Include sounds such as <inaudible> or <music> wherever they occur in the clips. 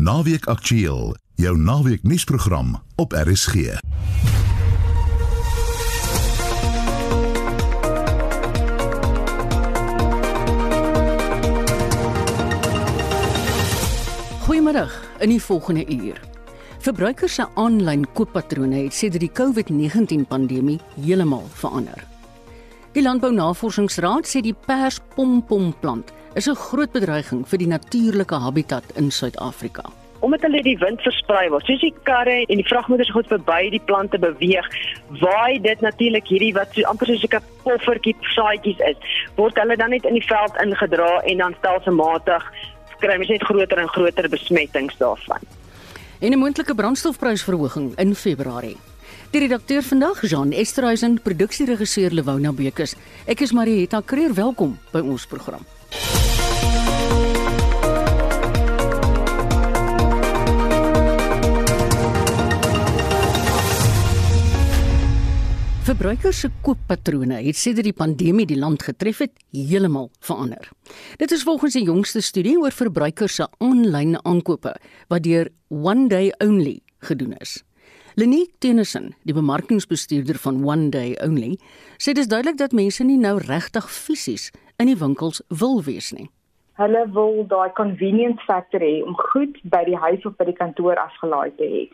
Naweek Aktueel, jou naweek nuusprogram op RSG. Goeiemiddag in die volgende uur. Verbruikers se aanlyn kooppatrone het sedert die COVID-19 pandemie heeltemal verander. Die Landbou Navorsingsraad sê die perspompom-plant is 'n groot bedreiging vir die natuurlike habitat in Suid-Afrika. Omdat hulle die wind versprei word, soos die karre en die vragmotors goed verby die plante beweeg, waai dit natuurlik hierdie wat so amper soos 'n poffertjie saadjies is, word hulle dan net in die veld ingedra en dan stelselmatig kry mens net groter en groter besmettings daarvan. En 'n moontlike brandstofprysverhoging in Februarie. Die redakteur vandag, Jean Esterhuizen, produksieregisseur Lewona Bekes. Ek is Marieta Kreer, welkom by ons program. Verbruikers se kooppatrone het sedert die pandemie die land getref het, heeltemal verander. Dit is volgens die jongste studie oor verbruikers se aanlyn aankope wat deur One Day Only gedoen is. Lenique Tennyson, die bemarkingsbestuurder van One Day Only, sê dit is duidelik dat mense nie nou regtig fisies in die winkels wil wees nie. Hulle wil daai convenience factor hê om goed by die huis of by die kantoor afgelaai te hê.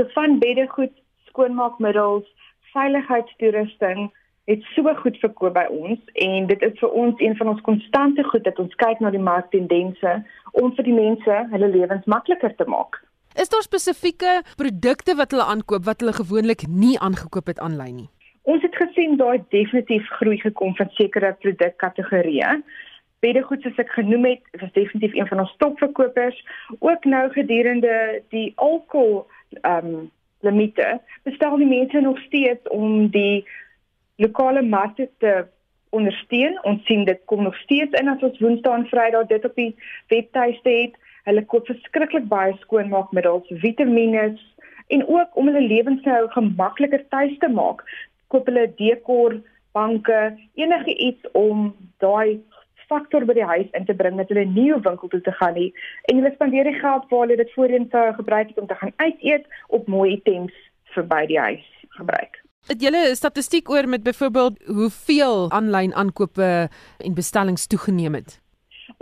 So van beddegoed, skoonmaakmiddels, veiligheidstoerusting het so goed verkoop by ons en dit is vir ons een van ons konstante goed dat ons kyk na die marktendense om vir die mense hulle lewens makliker te maak. Is daar spesifieke produkte wat hulle aankoop wat hulle gewoonlik nie aangekoop het aanlyn nie? Ons het gesien daai definitief groei gekom van sekere produkkategorieë. Beddegoed soos ek genoem het, was definitief een van ons topverkopers. Ook nou gedurende die alkohol ehm um, limite, bestel die mense nog steeds om die lokale markte te ondersteun. Ons sien dit kom nog steeds in as ons Woensdae en Vrydag dit op die webtuiste het. Hulle koop verskriklik baie skoonmaakmiddels, vitamiene en ook om hulle lewenstyl gemakliker tuis te maak, koop hulle dekor, banke, enige iets om daai faktor by die huis in te bring dat hulle 'n winkel toe te gaan nie en hulle spandeer die geld waar hulle dit voorheen sou gebruik het om te gaan uit eet op mooi items verby die huis gebruik. Het julle statistiek oor met byvoorbeeld hoeveel aanlyn aankope en bestellings toegeneem het?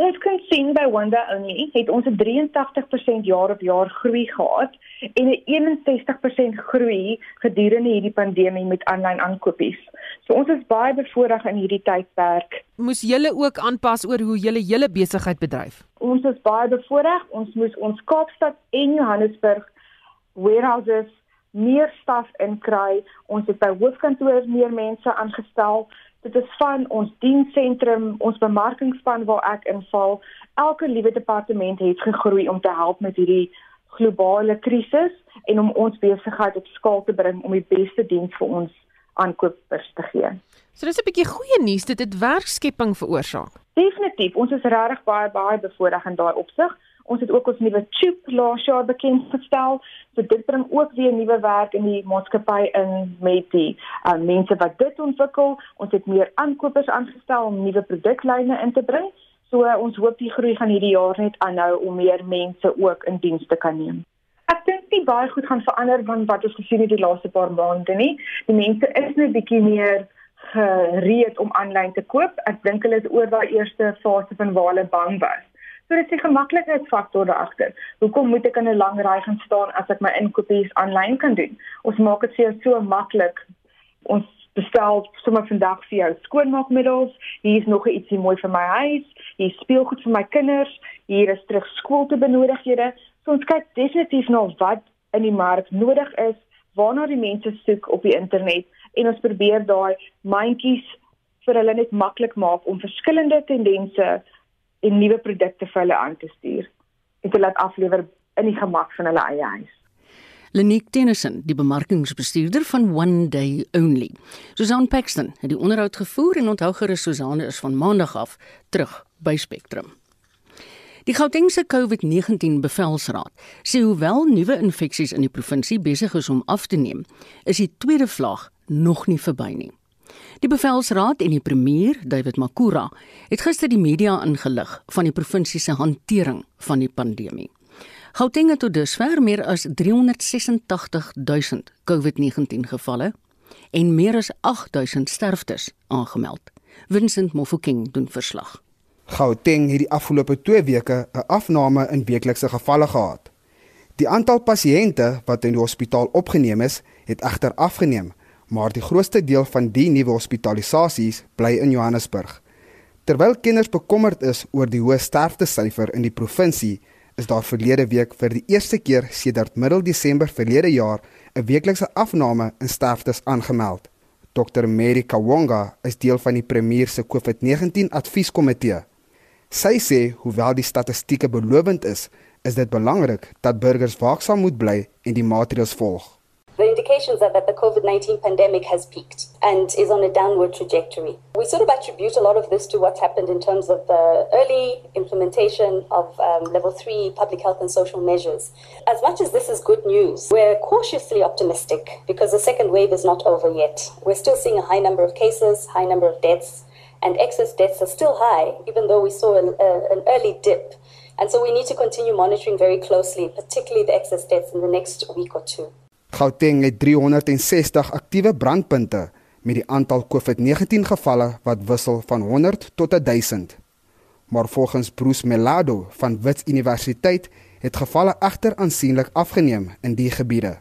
Ons kan sien by Wanda Only het ons 'n 83% jaar op jaar groei gehad en 'n 61% groei gedurende hierdie pandemie met aanlyn aankopies. So ons is baie bevoordeel in hierdie tydperk. Moes julle ook aanpas oor hoe julle hele besigheid bedryf? Ons is baie bevoordeel. Ons moes ons Kaapstad en Johannesburg warehouses meer staf inkry. Ons het by hoofkantoor meer mense aangestel dit is van ons diensentrum, ons bemarkingspan waar ek inval. Elke liewe departement het gegroei om te help met hierdie globale krisis en om ons besigheid op skaal te bring om die beste diens vir ons aankopers te gee. So dis 'n bietjie goeie nuus, dit het werkskepping veroorsaak. Definitief, ons is regtig baie baie bevoordeel in daai opsig. Ons het ook ons nuwe chip laas jaar bekend gestel. So dit bring ook weer nuwe werk in die maatskappy in met die uh, mense wat dit ontwikkel. Ons het meer aankopers aangestel om nuwe produklyne in te bring. So uh, ons hoop die groei gaan hierdie jaar net aanhou om meer mense ook in diens te kan neem. Ek dink nie baie goed gaan verander van wat ons gesien het die laaste paar maande nie. Die mense is net bietjie meer gereed om aanlyn te koop. Ek dink hulle is oor daai eerste fase van waar hulle bang was. So dit is die gemaklikheidsfaktor daar agter. Hoekom moet ek in 'n lang ry gaan staan as ek my inkopies aanlyn kan doen? Ons maak dit vir jou so maklik. Ons bestel sommer vandag vir jou skoonmaakmiddels. Hier is nog ietsie mooi vir my huis. Hier is speelgoed vir my kinders. Hier is terug skool te benodighede. So ons kyk definitief na wat in die mark nodig is, waarna die mense soek op die internet en ons probeer daai mandjies vir hulle net maklik maak om verskillende tendense en nuwe produkte vir hulle aan te stuur en te laat aflewer in die gemak van hulle eie huis. Lenique Tennyson, die bemarkingsbestuurder van One Day Only. Susan Paxton het die onderhoud gevoer en onthou gerus Susanne is van Maandag af terug by Spectrum. Die Gautengse COVID-19 bevelsraad sê hoewel nuwe infeksies in die provinsie besig is om af te neem, is die tweede vlaag nog nie verby nie. Die bevelsraad en die premier, David Makura, het gister die media ingelig van die provinsie se hantering van die pandemie. Gauteng het tot dusver meer as 386000 COVID-19 gevalle en meer as 8000 sterftes aangemeld. Vincent Mofokeng doen verslag. Gauteng het die afgelope 2 weke 'n afname in weeklikse gevalle gehad. Die aantal pasiënte wat in die hospitaal opgeneem is, het egter afgeneem, maar die grootste deel van die nuwe hospitalisasies bly in Johannesburg. Terwyl kinders bekommerd is oor die hoë sterftesyfer in die provinsie, is daar verlede week vir die eerste keer sedert middel Desember verlede jaar 'n weeklikse afname in sterftes aangemeld. Dr Mary Kawonga is deel van die premier se COVID-19 advieskomitee. Sy sê hoewel die statistieke belovend is, is dit belangrik dat burgers waaksaam moet bly en die maatreëls volg. The indications are that the COVID 19 pandemic has peaked and is on a downward trajectory. We sort of attribute a lot of this to what's happened in terms of the early implementation of um, level three public health and social measures. As much as this is good news, we're cautiously optimistic because the second wave is not over yet. We're still seeing a high number of cases, high number of deaths, and excess deaths are still high, even though we saw an early dip. And so we need to continue monitoring very closely, particularly the excess deaths in the next week or two. Gauteng het 360 aktiewe brandpunte met die aantal COVID-19 gevalle wat wissel van 100 tot 1000. Maar volgens Bruce Melado van Wits Universiteit het gevalle egter aansienlik afgeneem in die gebiede.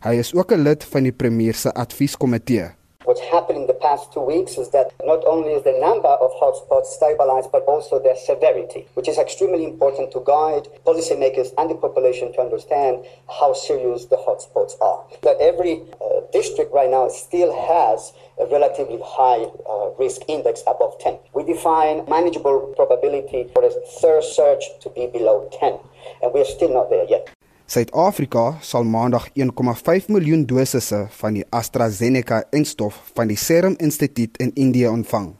Hy is ook 'n lid van die premier se advieskomitee. What's happened in the past two weeks is that not only is the number of hotspots stabilized, but also their severity, which is extremely important to guide policymakers and the population to understand how serious the hotspots are. That every uh, district right now still has a relatively high uh, risk index above 10. We define manageable probability for a third surge to be below 10, and we are still not there yet. Suid-Afrika sal maandag 1,5 miljoen dosisse van die AstraZeneca-enstof van die Serum Instituut in Indië ontvang.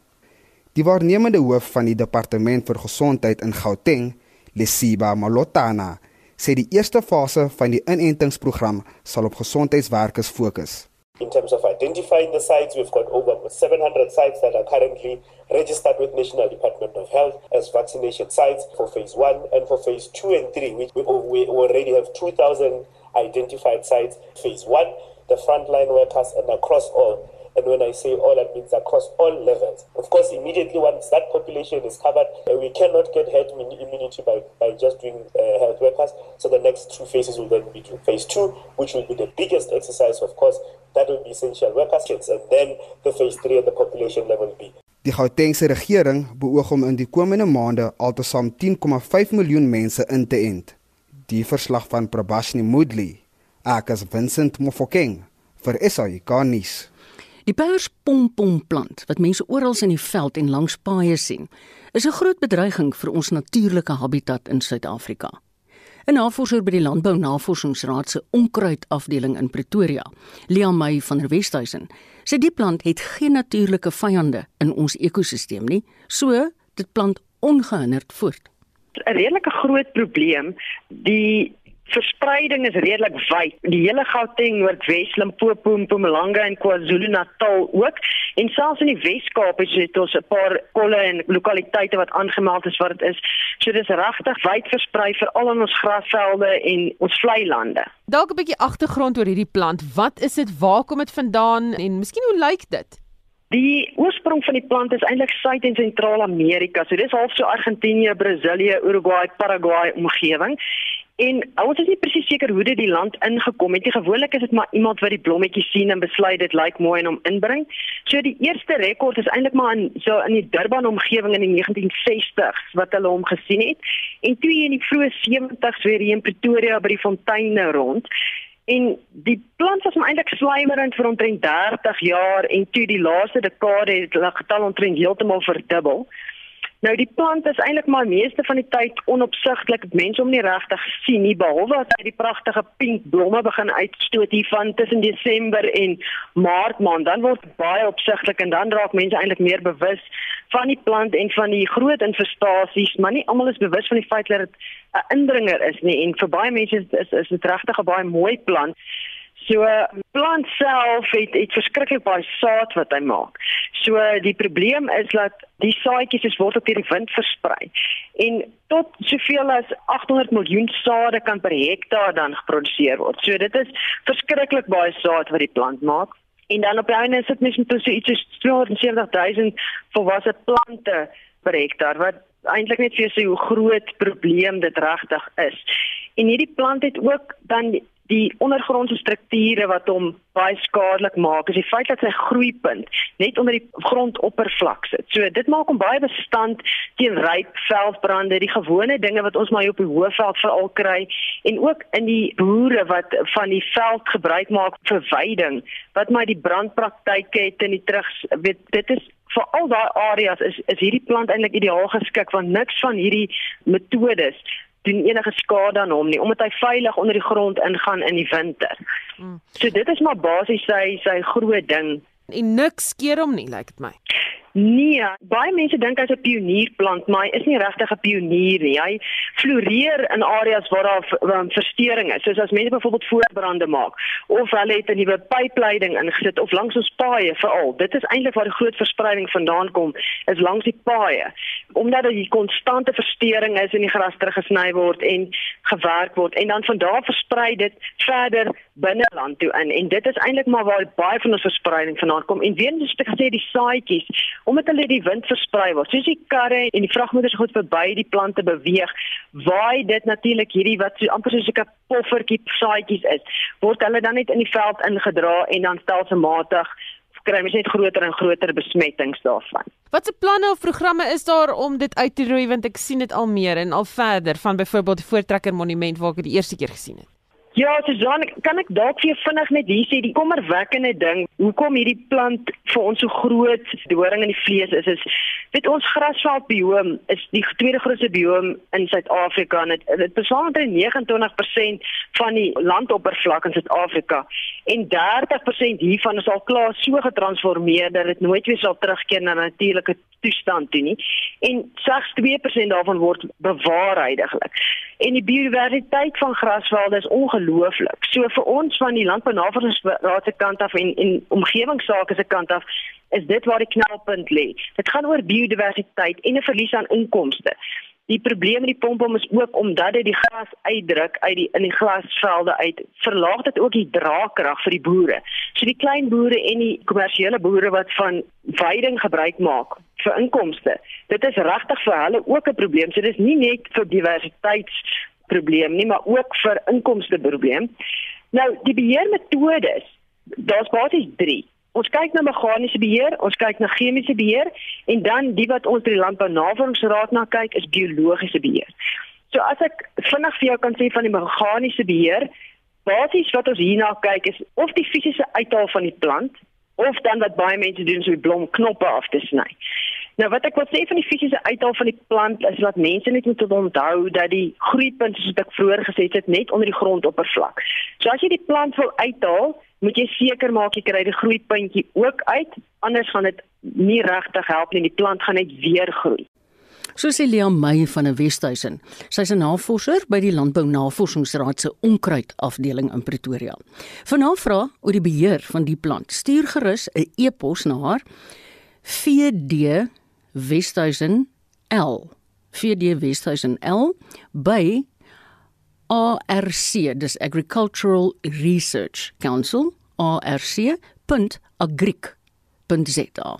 Die waarnemende hoof van die Departement vir Gesondheid in Gauteng, Lesiba Malotana, sê die eerste fase van die inentingsprogram sal op gesondheidswerkers fokus. In terms of identifying the sites, we've got over 700 sites that are currently registered with National Department of Health as vaccination sites for phase one and for phase two and three. We, we already have 2,000 identified sites. Phase one, the frontline workers and across all. And when I say all, that means across all levels. Of course, immediately once that population is covered, uh, we cannot get herd immunity by, by just doing uh, health workers. So the next two phases will then be phase two, which will be the biggest exercise, of course. That will be essential workers. And then the phase three at the population level B. Die Gautengse regering beoog om in die komende maande altesaam 10,5 miljoen mense in te ent. Die verslag van Prabashni Moodley, ek as Vincent Mofokeng vir SAK nuus. Die perspompom-plant wat mense oral in die veld en langs paaie sien, is 'n groot bedreiging vir ons natuurlike habitat in Suid-Afrika. 'n Navorser by die Landbou Navorsingsraad se onkruidafdeling in Pretoria, Lia May van der Westhuizen, sê die plant het geen natuurlike vyande in ons ekosisteem nie, so dit plant ongehinderd voort. 'n redelike groot probleem. Die verspreiding is redelik wyd. Die hele Gauteng, Noordwes, Limpopo, Mpumalanga en KwaZulu-Natal ook. En selfs in die Wes-Kaap het ons 'n paar kolle en lokaliteite wat aangemeld is wat dit is. So dis regtig wyd versprei veral in ons grasvelde en ons vlei lande. Dalk 'n bietjie agtergrond oor hierdie plant. Wat is dit? Waar kom dit vandaan en miskien hoe lyk dit? Die oorsprong van die plant is eintlik Suid- en Sentraal-Amerika. So dis half so Argentinië, Brasilië, Uruguay, Paraguay omgewing. En ons is nie presies seker hoe dit die land ingekom het nie. Gewoonlik is dit maar iemand wat die blommetjies sien en besluit dit lyk mooi en hom inbring. So die eerste rekord is eintlik maar in so in die Durban omgewing in die 1960s wat hulle hom gesien het. En toe in die vroeë 70s weer hier in Pretoria by die fonteine rond. En die plant was eintlik slymerend vir omtrent 30 jaar en toe die laaste dekade het hulle getal omtrent heeltemal verdubbel. Nou die plant is eintlik maar meeste van die tyd onopsigtelik. Mense hom nie regtig sien nie behalwe as hy die pragtige pink blomme begin uitstoot hier van tussen Desember en Maart maand. Dan word baie opsigtelik en dan raak mense eintlik meer bewus van die plant en van die groot infestasies, maar nie almal is bewus van die feit dat dit 'n indringer is nie en vir baie mense is is dit regtig 'n baie mooi plant. So plant self het het verskriklik baie saad wat hy maak. So die probleem is dat die saadjies is word op deur die wind versprei. En tot soveel as 800 miljoen sade kan per hektaar dan geproduseer word. So dit is verskriklik baie saad wat die plant maak. En dan op die einde is dit mens met so iets soos 270000 volwasse plante per hektaar wat eintlik net vir jou sê hoe groot probleem dit regtig is. En hierdie plant het ook dan die ondergrondse strukture wat hom baie skadelik maak is die feit dat sy groeipunt net onder die grondoppervlak sit. So dit maak hom baie bestand teen ryp veldbrande, die gewone dinge wat ons maar op die hoëveld veral kry en ook in die boere wat van die veld gebruik maak vir veiding, wat maar die brandpraktyke het in die terug weet dit is vir al daai areas is is hierdie plant eintlik ideaal geskik want niks van hierdie metodes doen enige skade aan hom nie omdat hy veilig onder die grond ingaan in die winter. Mm. So dit is maar basies sy sy groot ding. En niks skeer hom nie, lyk like dit my. Nee, baie mense dink hy's 'n pionierplant, maar hy is nie regtig 'n pionier nie. Hy floreer in areas waar daar verstoring is, soos as mense byvoorbeeld voorbrande maak of hulle het 'n nuwe pypleiding ingesit of langs ons paaie veral. Dit is eintlik waar die groot verspreiding vandaan kom, is langs die paaie. Omdat daar 'n konstante verstoring is en die gras teruggesny word en gewerk word en dan van daar versprei dit verder binne land toe in en dit is eintlik maar waar baie van ons verspreiding vandaan kom. En weer eens te gesê die saadjies omdat hulle die wind versprei word. Soos die karre en die vragmotors goed verby die plante beweeg, waai dit natuurlik hierdie wat so amper soos 'n poffertjie saadjies is, word hulle dan net in die veld ingedra en dan stelselmatig kry mens net groter en groter besmettings daarvan. Watse planne of programme is daar om dit uit te roei want ek sien dit al meer en al verder van byvoorbeeld die Voortrekker Monument waar ek dit die eerste keer gesien het. Ja, Susan, kan ek dalk vir jou vinnig net hier sê die kommerwekkende ding, hoekom hierdie plant vir ons so groot doring in die vlees is, is weet ons grasveldbioom is die tweede grootste bioom in Suid-Afrika en dit dit beslaan met 29% van die landoppervlak in Suid-Afrika en 30% hiervan is al klaar so getransformeer dat dit nooit weer sal terugkeer na natuurlike toestand toe nie. En slegs 2% daarvan word bewaar heidaglik. En die biodiversiteit van grasvelde is ongelooflik. So vir ons van die Landbounavorsingsraad se kant af en en omgewingsake se kant af is dit waar die knelpunt lê. Dit gaan oor biodiversiteit en 'n verlies aan inkomste. Die probleem met die pompom is ook omdat dit die gras uitdruk uit die in die glasvelde uit, verlaag dit ook die draagkrag vir die boere. So die klein boere en die kommersiële boere wat van veiding gebruik maak vir inkomste. Dit is regtig vir hulle ook 'n probleem. So dis nie net vir diversiteitsprobleem nie, maar ook vir inkomste probleem. Nou, die beheermetodes, daar's basies 3. Ons kyk na meganiese beheer, ons kyk na chemiese beheer en dan die wat ons by die Landbou Navorsingsraad na kyk is biologiese beheer. So as ek vinnig vir jou kan sê van die meganiese beheer, basies wat ons hierna kyk is of die fisiese uithaal van die plant of dan wat baie mense doen so die blomknoppe af te sny. Nou wat ek wil sê van die fisiese uithaal van die plant is dat mense net moet onthou dat die groeipunt soos ek vroeër gesê het net onder die grondoppervlak. So as jy die plant wil uithaal, moet jy seker maak jy kry die groeipuntjie ook uit, anders gaan dit nie regtig help nie, die plant gaan net weer groei. So sê Leon Meyer van 'n Westhuizen. Sy's 'n navorser by die Landbou Navorsingsraad se onkruid afdeling in Pretoria. Vir navraag oor die beheer van die plant, stuur gerus 'n e-pos na haar vd Westhuizen L vd Westhuizen L by ARC, dis Agricultural Research Council, arc.agric.za.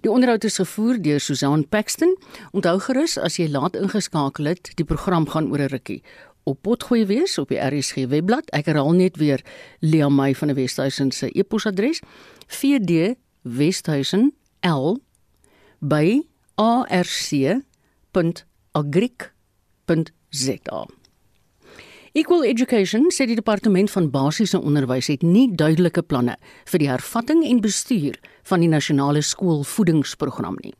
Die onderhoud is gevoer deur Susan Paxton. Onthou gerus as jy laat ingeskakel het, die program gaan oor 'n rukkie op potgooi wees op die RSG webblad. Ek herhaal net weer Lia May van die Westhuizen se e-posadres: vdwesthuizen.l by arc.agric.za. Equal Education sê die departement van basiese onderwys het nie duidelike planne vir die hervatting en bestuur van die nasionale skoolvoedingsprogram nie.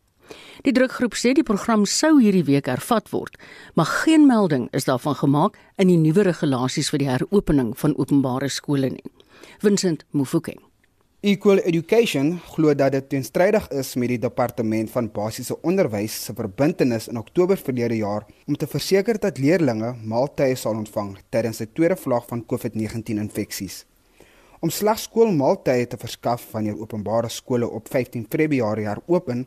Die drukgroep sê die program sou hierdie week hervat word, maar geen melding is daarvan gemaak in die nuwe regulasies vir die heropening van openbare skole nie. Vincent Mufokeng Equal Education glo dat dit teenstrydig is met die departement van basiese onderwys se verbintenis in Oktober verlede jaar om te verseker dat leerders maaltye sal ontvang tydens die tweede vlak van COVID-19 infeksies. Om slegs skoolmaaltye te verskaf wanneer openbare skole op 15 Februarie heropen,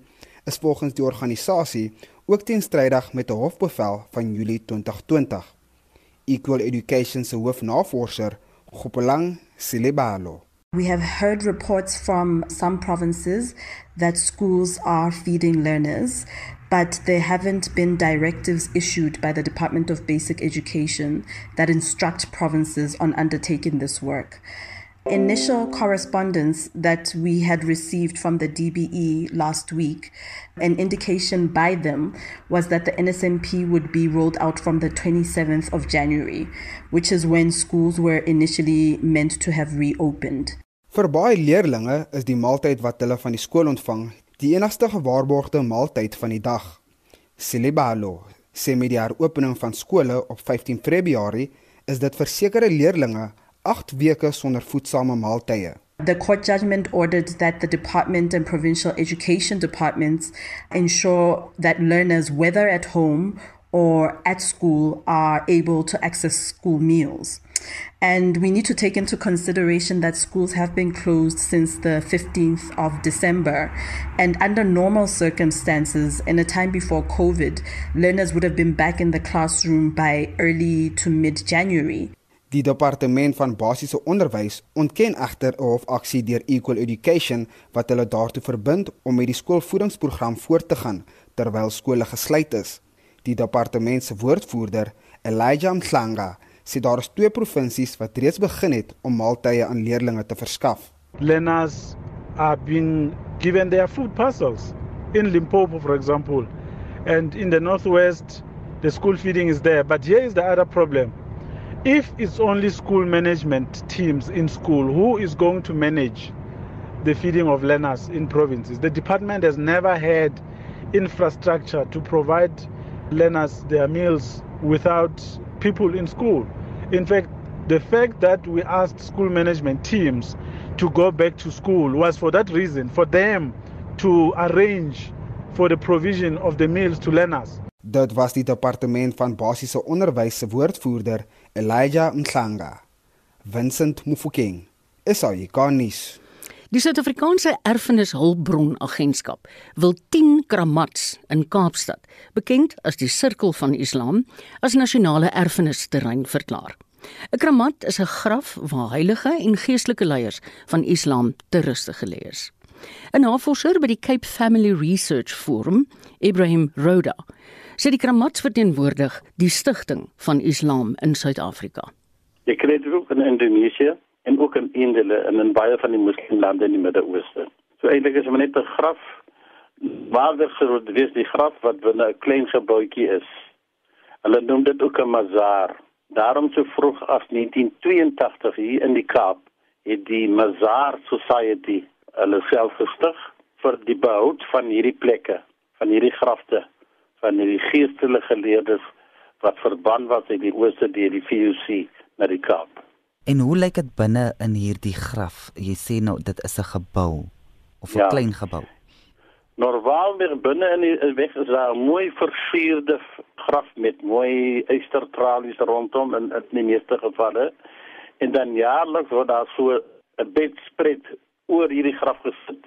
is volgens die organisasie ook teenstrydig met 'n hofbevel van Julie 2020. Equal Education se hoofnavorser, Gopelang Silibalo. We have heard reports from some provinces that schools are feeding learners, but there haven't been directives issued by the Department of Basic Education that instruct provinces on undertaking this work. Initial correspondence that we had received from the DBE last week, an indication by them was that the NSNP would be rolled out from the 27th of January, which is when schools were initially meant to have reopened. Vir baie leerders is die maaltyd wat hulle van die skool ontvang, die enigste gewaarborgde maaltyd van die dag. Silibalo sê met die heropening van skole op 15 Februarie is dit vir sekere leerders 8 weke sonder voedsame maaltye. The court judgment ordered that the department and provincial education departments ensure that learners, whether at home or at school, are able to access school meals. And we need to take into consideration that schools have been closed since the 15th of December. And under normal circumstances, in a time before COVID, learners would have been back in the classroom by early to mid January. Die departement van basiese onderwys ontken egter 'n hofaksie deur Equal Education wat hulle daartoe verbind om met die skoolvoedingsprogram voort te gaan terwyl skole gesluit is. Die departement se woordvoerder, Elijah Mhlanga, sê daar is twee provinsies wat reeds begin het om maaltye aan leerders te verskaf. Learners are being given their food parcels in Limpopo for example and in the northwest the school feeding is there but here is the other problem if it's only school management teams in school who is going to manage the feeding of learners in provinces? The department has never had infrastructure to provide learners their meals without people in school. In fact the fact that we asked school management teams to go back to school was for that reason for them to arrange for the provision of the meals to learners. Dit was die departement van basiese onderwys se woordvoerder Elijah Mhlanga. Vincent Mufokeng. Esai Garnis. Die Suid-Afrikaanse Erfenishulpbron Agentskap wil 10 kramats in Kaapstad, bekend as die Sirkel van Islam, as nasionale erfenisterrein verklaar. 'n Kramat is 'n graf waar heilige en geestelike leiers van Islam te ruste gelê is. 'n Navorser by die Cape Family Research Forum, Ibrahim Roda, sê die Kramats verteenwoordig die stigting van Islam in Suid-Afrika. Jy kry dit ook in Indonesië en ook in Indië en in baie van die moslimlande in die Midde-Ooste. So eintlik is dit net 'n graf waarder sou dit wees die graf wat binne 'n klein gebouetjie is. Hulle noem dit ook 'n mazar. Daarom so vroeg as 1982 hier in die Kaap het die Mazar Society hulle self gestig vir die behoud van hierdie plekke, van hierdie grafte van die geestelike leerders wat verban was uit die ooste deur die VOC na die Kaap. En hoe lyk dit binne in hierdie graf? Jy sê nou dit is 'n gebou of 'n ja. klein gebou. Normaal meer binne in die weg is daar 'n mooi versierde graf met mooi eystertralies rondom in in die meeste gevalle. En dan jaarliks word daar so 'n bedspread oor hierdie graf gesit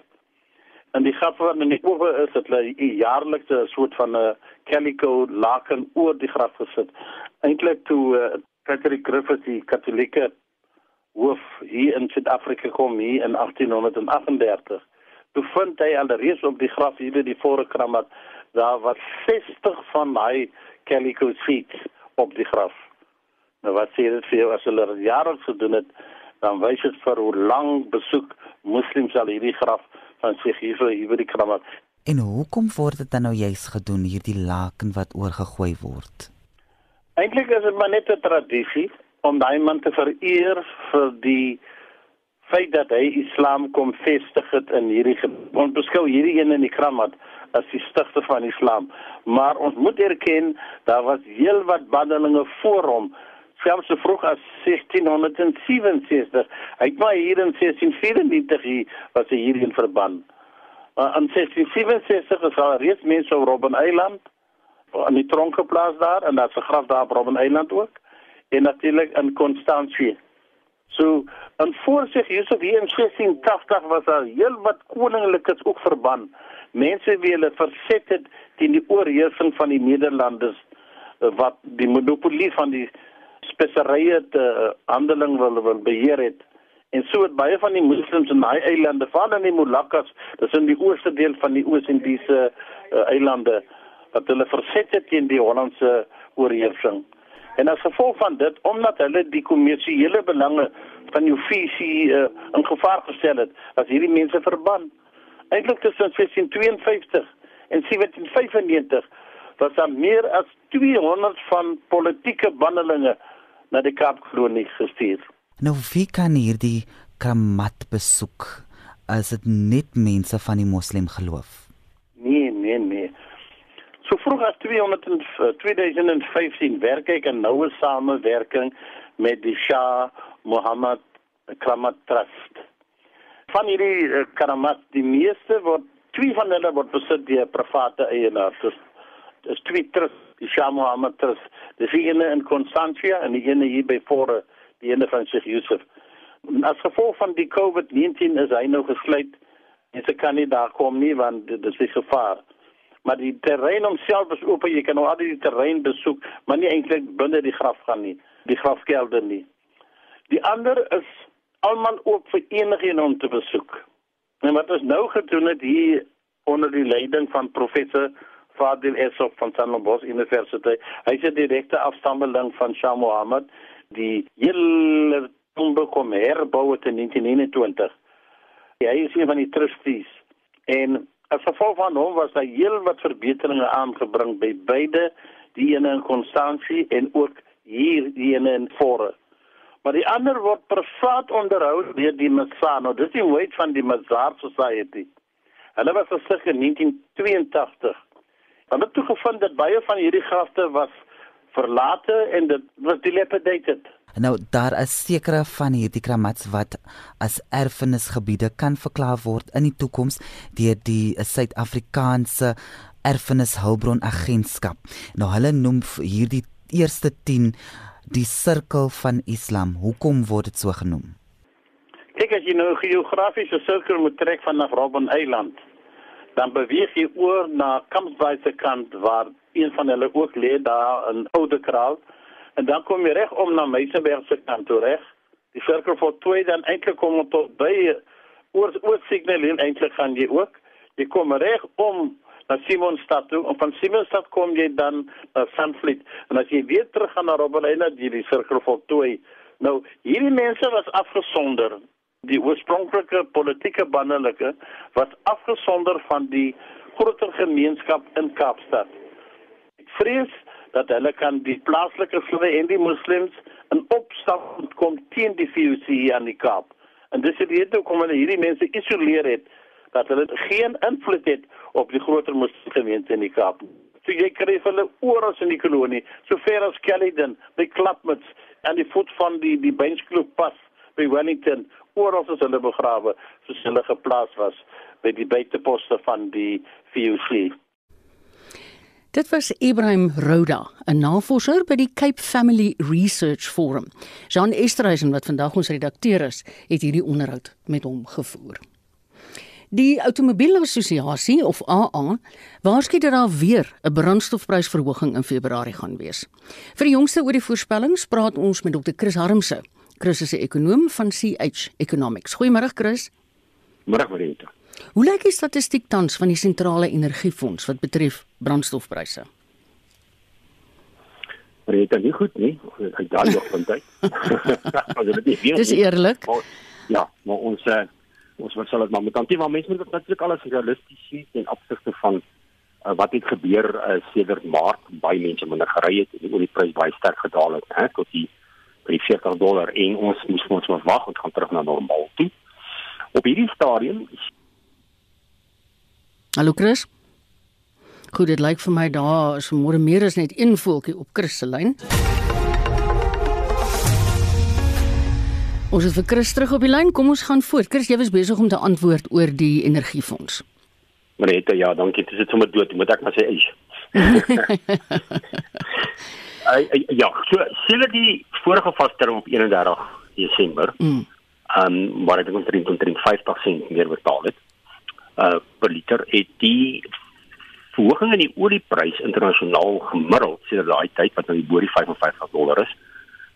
En die graf wat in die owe is, het hulle jaarliks 'n soort van 'n calico laken oor die graf gesit. Eintlik toe uh, Patrick Griffith die Katolieke hoof hier in Suid-Afrika kom hier in 1838. Toe vind hy alreeds op die graf hier by die voorkramat daar was 60 van daai calico seats op die graf. Nou wat sê dit vir jou as hulle jare gedoen het, dan wys dit vir hoe lank besoek moslems al hierdie graf van sig hier vir hier die kramat. En hoekom word dit dan nou juis gedoen hierdie laken wat oorgegooi word? Eintlik is dit maar net 'n tradisie om daai man te vereer vir die feit dat hy Islam kom vestig het in hierdie ons beskou hierdie een in die kramat as die stigter van Islam. Maar ons moet erken daar was heelwat bandelinge voor hom selfs so vroeg as 1667. Hy het maar hier in 1694 hier was hy hier in verband. Maar in 1667 is al reeds mense op Robben Eiland aan die tronk geplaas daar en daar's 'n graf daar op Robben Eiland ook en natuurlik in Constantie. So en voor sig Josef hier in 1680 was daar heel wat koninglikes ook verban. Mense wie hulle verset het teen die oorheersing van die Nederlanders eh, wat die monopolie van die speserye te uh, handeling wil wil beheer het. En so het baie van die moslems in daai eilande, veral in die Moluccas, dis in die ooste deel van die Oos-Indiese uh, eilande, wat hulle verset het teen die Hollandse oorheersing. En as gevolg van dit, omdat hulle die kommersiële belange van die visie uh, in gevaar gestel het, as hierdie mense verban. Eintlik tussen 1652 en 1795 was daar meer as 200 van politieke bandelinge na die Kaapkolonie gestuur. Nou wie kan hierdie kramat besoek as dit net mense van die moslim geloof? Nee, nee, nee. So vroeg as 200 en, uh, 2015 werk ek 'n noue samewerking met die Shah Mohammed Kramat Trust. Van hierdie uh, kramat, die meeste word twee van hulle word besit deur private eienaars. Dis dis twee trust, die Shah Mohammed Trust. Dis die ene in Constantia en die ene hier by Fore die ene van Sheikh Yusuf. As gevolg van die COVID-19 is hy nou gesluit. En sy kan nie daar kom nie want dit is 'n gevaar. Maar die terrein homself is oop, jy kan nou al die terrein besoek, maar nie eintlik binne die graf gaan nie, die grafkelder nie. Die ander is almal oop vir enigiemand om te besoek. En wat ons nou gedoen het hier onder die leiding van professor Fadil Esop van Stellenbosch Universiteit. Hy is die direkte afstammeling van Shah Mohammed die hele tombe kom herbou in 1921. Hy is een van die trustees en as gevolg van hom was daar heel wat verbeteringe aangebring by beide die ene in Constantie en ook hier die ene in Fore. Maar die ander word privaat onderhou deur die Masano. Dis die wet van die Mazar Society. Hulle was gestig in 1982. Hulle het toe gevind dat baie van hierdie grafte was verlate en dit was dilapidated. Nou daar is sekere van hierdie kramats wat as erfenisgebiede kan verklaar word in die toekoms deur die Suid-Afrikaanse Erfenishulpbron Agentskap. Nou hulle noem hierdie eerste 10 die sirkel van Islam. Hoekom word dit so genoem? Kyk as jy nou geografiese sirkel moet trek vanaf Robben Eiland, dan beweeg jy oor na Kampsbaai se kant waar een van hulle ook lê daar in Oudekraal en dan kom jy reg om na Meisenberg se kant toe reg. Die sirkel vir twee dan eintlik kom tot by oor oor signal eintlik gaan jy ook. Jy kom reg om na Simonstad toe en van Simonstad kom jy dan na Sandfleet en as jy weer terug gaan na Robbeneiland jy die sirkel vir twee. Nou hierdie mense was afgesonder. Die oorspronklike politieke bandelike was afgesonder van die groter gemeenskap in Kaapstad vrees dat hulle kan die plaaslike vroue en die moslems in opstand kom teen die VOC aan die Kaap. En dis die rede hoekom hulle hierdie mense isoleer het dat hulle geen invloed het op die groter moslimgemeente in die Kaap. So jy kry hulle oral in die kolonie, so ver as Caledon, by Klapmuts en die voet van die die Benchklub pas by Wellington, oral is hulle begrawe soos hulle geplaas was by die buiteposte van die VOC. Dit was Ibrahim Roda, 'n navorser by die Cape Family Research Forum. Jean Esterhuizen wat vandag ons redakteur is, het hierdie onderhoud met hom gevoer. Die Automobielassosiasie of AA waarsku dat daar weer 'n brandstofprysverhoging in Februarie gaan wees. Vir die jongste oor die voorspellings praat ons met Dr. Chris Harmse. Chris is 'n ekonom van CH Economics. Goeiemôre Chris. Môre Marita. Hoe lyk die statistiek tans van die sentrale energiefonds wat betref brandstofpryse? Is nie goed nie. Ek daal nog van tyd. <laughs> Dis eerlik. Maar, ja, maar ons uh, ons wat sal dit maar met dankie maar mense moet natuurlik alles realisties sien ten opsigte van uh, wat het gebeur uh, sedert Maart baie mense minder gery het en die olieprys baie sterk gedaal het hè tot die by 40 dollar en ons moes ons maar wag en gaan terug na normaal toe. Op hierdie stadium Hallo Chris. Goed, dit lyk vir my daar is môre meer as net een voeltjie op Chris se lyn. Ons het vir Chris terug op die lyn. Kom ons gaan voort. Chris, jy was besig om te antwoord oor die energiefonds. Marita, ja, dankie. Dit is sommer dood. Moet ek maar sê eis. <laughs> ja, so sien die vorige vasterm op 31 Desember. Mm. Ehm um, waar ek dink omtrent omtrent 50 sent meer betaal het uh per liter het die verhoging in die olieprys internasionaal gemiddeld sedert daai tyd wat nou die bo die 55 dollar is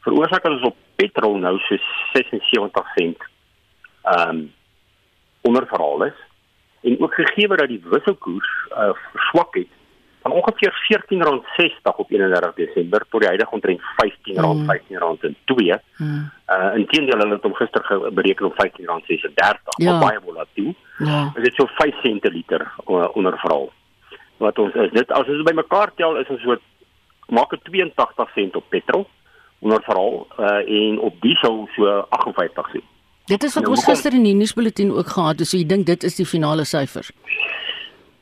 veroorsaak dat ons op petrol nou so 76 sent ehm um, onderverhaal is en ook gegee dat die wisselkoers uh verswak het van ongeveer R14.60 op 31 Desember tot die huidige omtrent R15, mm. R15.2. Mm. Uh inteendeel hulle het hom gister bereken op R15.36, ja. baie volatiel. Ja. Dit is so 5 sente liter uh, onderverhaal. Wat ons is dit as ons bymekaar tel is ons so maak dit 82 sent op petrol onderverhaal uh en op diesel so 58 sent. Dit is wat nou, ons gister in die nuusbulletin ook gehad het, so jy dink dit is die finale syfers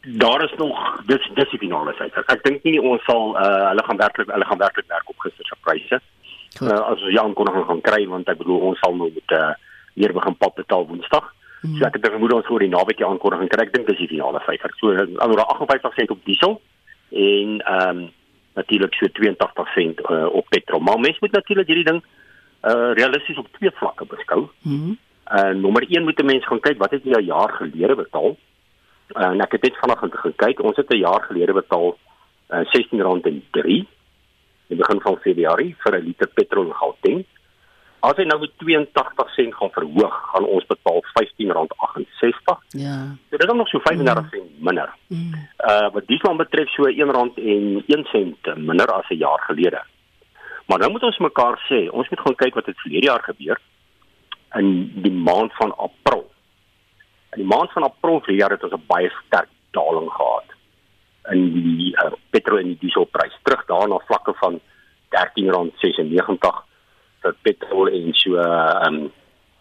daar is nog dis dis die finale syfer. Ek dink nie ons sal uh, hulle gaan werklik hulle gaan werklik werk op gister se pryse. Uh, as ons Jan kon nog gaan kry want ek bedoel ons sal nou met uh, weer begin pap betaal Woensdag. Hmm. So ek het vermoed ons voor die naweek die aankondiging kry. Ek dink dis die finale syfer. So alhoewel 58 sent op diesel en ehm um, natuurlik so 82 sent uh, op petrol. Maar mens moet natuurlik hierdie ding uh, realisties op twee vlakke beskou. Mhm. Uh, nommer 1 moet 'n mens gaan kyk wat het jy 'n jaar gelede betaal? Uh, en ek het net vanoggend gekyk, ons het 'n jaar gelede betaal uh, R16.3 in die begin van Februarie vir 'n liter petrol in Gauteng. As hy nou met 82 sent gaan verhoog, gaan ons betaal R15.68. Ja. So dit is nog so 35 sent mm. minder. Mm. Uh wat diesel betref so R1.01 minder as 'n jaar gelede. Maar nou moet ons mekaar sê, ons moet gaan kyk wat het verlede jaar gebeur in die maand van April. In die maand van April vir jaar het ons 'n baie sterk daling gehad in die uh, petrol en die dieselprys terug daarna vlakke van R13.96 vir petrol en so um,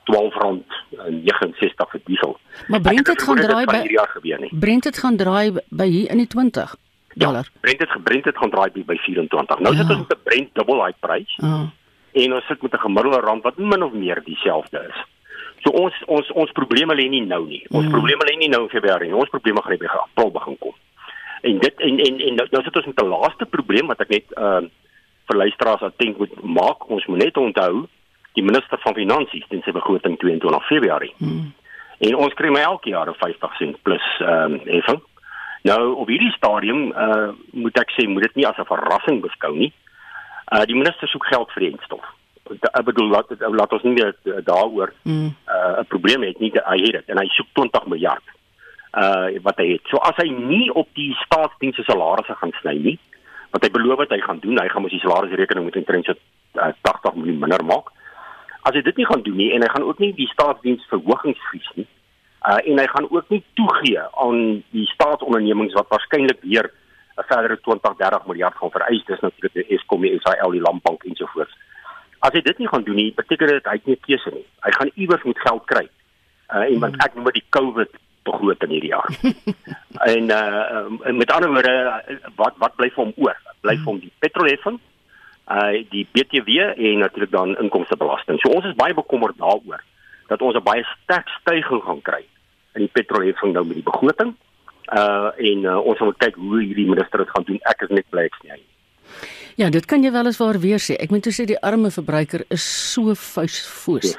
R12.69 vir diesel. Maar Brent het gaan draai by hierdie jaar gebeur nie. Brent het gaan draai by hier in die 20 dollar. Ja, Brent het gebrent het gaan draai by 24. Nou ja. sit ons met 'n Brent dubbel daai prys. Ja. En ons sit met 'n gemiddelde rand wat min of meer dieselfde is. So ons ons ons probleme lê nie nou nie. Ons mm. probleme lê nie nou in Februarie nie. Ons probleme gaan by April begin kom. En dit en en en nou, nou sit ons met 'n laaste probleem wat ek net ehm uh, vir luisteraars attent moet maak. Ons moet net onthou die minister van finansies in sy begroting 22 Februarie. Mm. En ons kry maar elke jaar 50 sent plus ehm um, effek. Nou op hierdie stadium uh moet ek sê moet dit nie as 'n verrassing beskou nie. Uh die minister soek geld vir die instof ek bedoel laat laat ons nie daaroor mm. uh, 'n probleem het nie hy het dit en hy soek 20 miljard uh wat hy het. So as hy nie op die staatsdienste salarisse gaan sny nie, wat hy beloof het hy gaan doen, hy gaan mos die salarisrekening met omtrent so uh, 80 miljoen minder maak. As hy dit nie gaan doen nie en hy gaan ook nie die staatsdiens verhogings vries nie. Uh en hy gaan ook nie toegee aan die staatsondernemings wat waarskynlik weer 'n verdere 20 30 miljard gaan vereis. Dis natuurlik die Eskom, die SAL, die Landbank ensovoorts. As hy dit nie gaan doen nie, beteken dit hy het nie keuse nie. Hy gaan iewers moet geld kry. Uh en want ek noem dit COVID begroting hierdie jaar. <laughs> en uh met ander woorde wat wat bly vir hom oor? Bly vir hom die petrolheffing, uh die BTW en natuurlik dan inkomstebelasting. So ons is baie bekommerd daaroor dat ons 'n baie sterk stygings gaan kry in die petrolheffing nou met die begroting. Uh en uh, ons moet kyk hoe hierdie minister dit gaan doen. Ek is net bly ek sien hy. Ja, dit kan jy wel eens waar weer sê. Ek moet toe sê die arme verbruiker is so fuisfoos.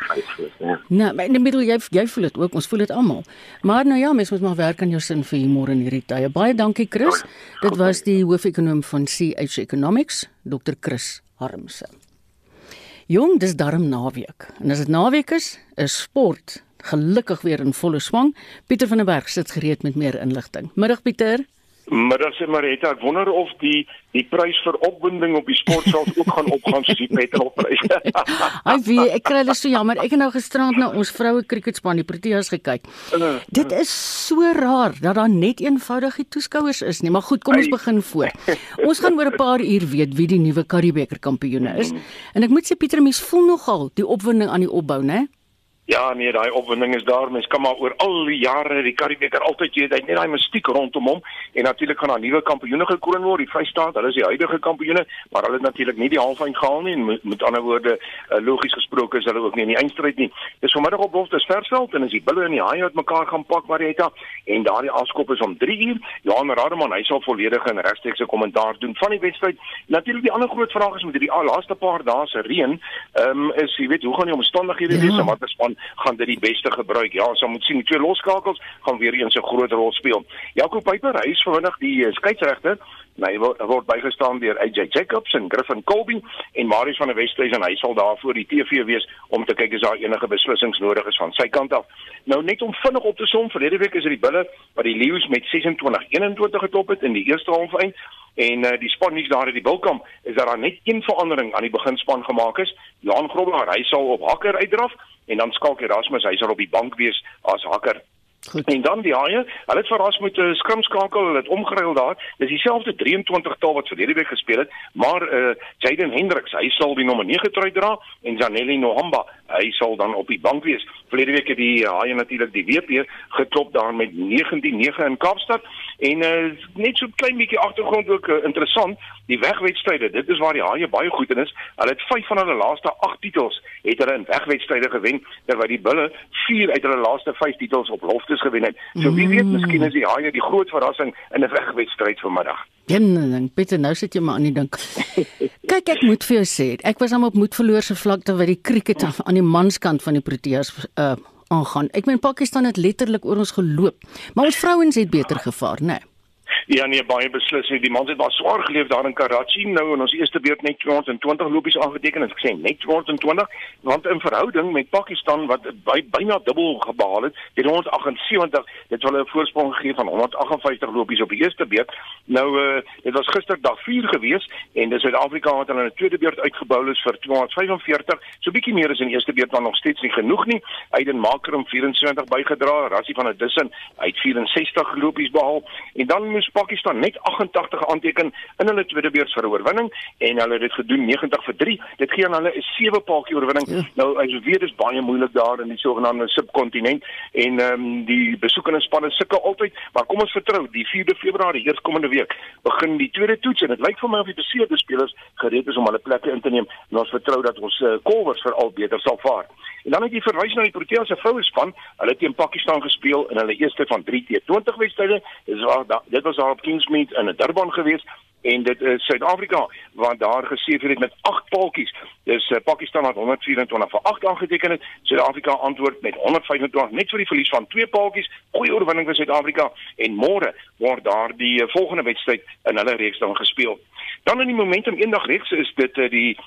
Ja. Nou, maar in die middel jy jy voel dit ook, ons voel dit almal. Maar nou ja, mens moet maar werk aan jou sin vir humor in hierdie tye. Baie dankie Chris. Dit was die hoofekonoom van CH Economics, Dr. Chris Harmse. Jong, dis darm naweek. En as dit naweek is, is sport gelukkig weer in volle swang. Pieter van der Berg sit gereed met meer inligting. Middag Pieter. Middag sê Marita, ek wonder of die die prys vir opwinding op die sportveld ook gaan opgaan soos die petrolprys. <laughs> Ai wie, ek kry dit so jammer. Ek het nou gisterand na ons vroue cricketspan die Proteas gekyk. Uh, dit is so raar dat daar net eenvoudig die toeskouers is nie, maar goed, kom ons begin voor. Ons gaan oor 'n paar uur weet wie die nuwe Karibeker kampioene is. Mm. En ek moet sê Pieter, mens voel nogal die opwinding aan die opbou, né? Ja nee, daai opwinding is daar. Mens kan maar oor al die jare die Karibeker altyd jy het net daai mystiek rondom hom en natuurlik gaan daar nuwe kampioene gekroon word. Die Vrystaat, hulle is die huidige kampioene, maar hulle het natuurlik nie die halfyn gehaal nie en met, met ander woorde uh, logies gesproke is hulle ook nie in die eindstryd nie. Dis vanmiddag op Wolfs Versveld en as die bulle en die haie uitmekaar gaan pak Marietta en daardie afskop is om 3 uur. Johan Rademan, hy sal volledige en regstreekse kommentaar doen van die wedstryd. Natuurlik die ander groot vraag is met hierdie laaste paar dae se reën, ehm um, is jy weet hoe gaan die omstandighede wees ja. en wat is van gaan dit die beste gebruik. Ja, ons so moet sien die twee loskakels gaan weer eens 'n groot rol speel. Jaco Piper, hy is vanmiddag die uh, skeieregter. Nou, hy word, word bygestaan deur AJ Jacobs en Griffin Colby en Marius van der Westhuizen en hy sal daar voor die TV wees om te kyk as daar enige beslissings nodig is van sy kant af. Nou net om vinnig op te som, verlede week is dit die Bulle wat die Lions met 26-21 getop het in die eerste half eind en uh, die span nuus daar in die Bilkamp is dat daar net een verandering aan die beginspan gemaak is. Jan Grobler, hy sal op hakker uitdraf en dan skalk Erasmus, hy sal op die bank wees as hakker. Goed. En dan die haie, hulle het verras met 'n skrimskakel, hulle het omgeruil daar. Dis dieselfde 23 taal wat verlede week gespeel het, maar uh Jaden Hendricks, hy sal die nommer 9 trui dra en Janelle Nohamba, hy sal dan op die bank wees. Verlede week het die haie natuurlik die WP geklop daar met 19-9 in Kaapstad en uh net so 'n klein bietjie agtergrond ook uh, interessant, die wegwedstryde, dit is waar die haie baie goed in is. Hulle het 5 van hulle laaste 8 titels het hulle in wegwedstryde gewen, terwyl die bulle 4 uit hulle laaste 5 titels op lof beloftes gewen het. So wie weet, miskien is die Haie die groot verrassing in 'n wegwedstryd vanmiddag. Ding, Pieter, nou sit jy maar aan die dink. <laughs> Kyk, ek moet vir jou sê, ek was hom op moed verloor se vlakte by die cricket aan die manskant van die Proteas uh aangaan. Ek meen Pakistan het letterlik oor ons geloop, maar ons vrouens het beter gevaar, né? Nee. Ja nee baie beslis nie. Die man het maar swaar geleef daar in Karachi nou en ons eerste beurt net 220 lopies aangeteken en ek sê net 220 want in verhouding met Pakistan wat by, byna dubbel gebaal het, het 178 dit hulle 'n voorsprong gegee van 158 lopies op die eerste beurt. Nou uh, dit was gister dag 4 gewees en dis Suid-Afrika wat hulle in die tweede beurt uitgebou is vir 245. So bietjie meer as in die eerste beurt maar nog steeds nie genoeg nie. Aiden Maker om 74 bygedra, Rassie van der Dussen uit 64 lopies behaal en dan moes Pakistan net 88 aanteken in hulle tweede beurt vir 'n oorwinning en hulle het dit gedoen 90 vir 3. Dit gee aan hulle 'n sewe paadjie oorwinning. Ja. Nou as jy weet dis baie moeilik daar in die sogenaamde subkontinent en ehm um, die besoekende spanne sukkel altyd, maar kom ons vertrou, die 4de Februarie, eerskomende week, begin die tweede toets en dit lyk vir my of die beseerde spelers gereed is om hulle plekke in te neem en ons vertrou dat ons uh, kolwers veral beter sal vaar. En dan het jy verwys na die Proteas se vroue span. Hulle het teen Pakistan gespeel in hulle eerste van 3 T20 wedstryde. Dit was dit was daar op Kingsmead in Durban geweest en dit is Suid-Afrika wat daar geseëvier het met 8 paaltjies. Dis uh, Pakistan wat 124 vir 8 aangeteken het. Suid-Afrika antwoord met 125 net vir die verlies van 2 paaltjies. Goeie oorwinning vir Suid-Afrika en môre word daar die uh, volgende wedstryd in hulle reeks dan gespeel. Dan in die momentum eendag reeks is dit uh, die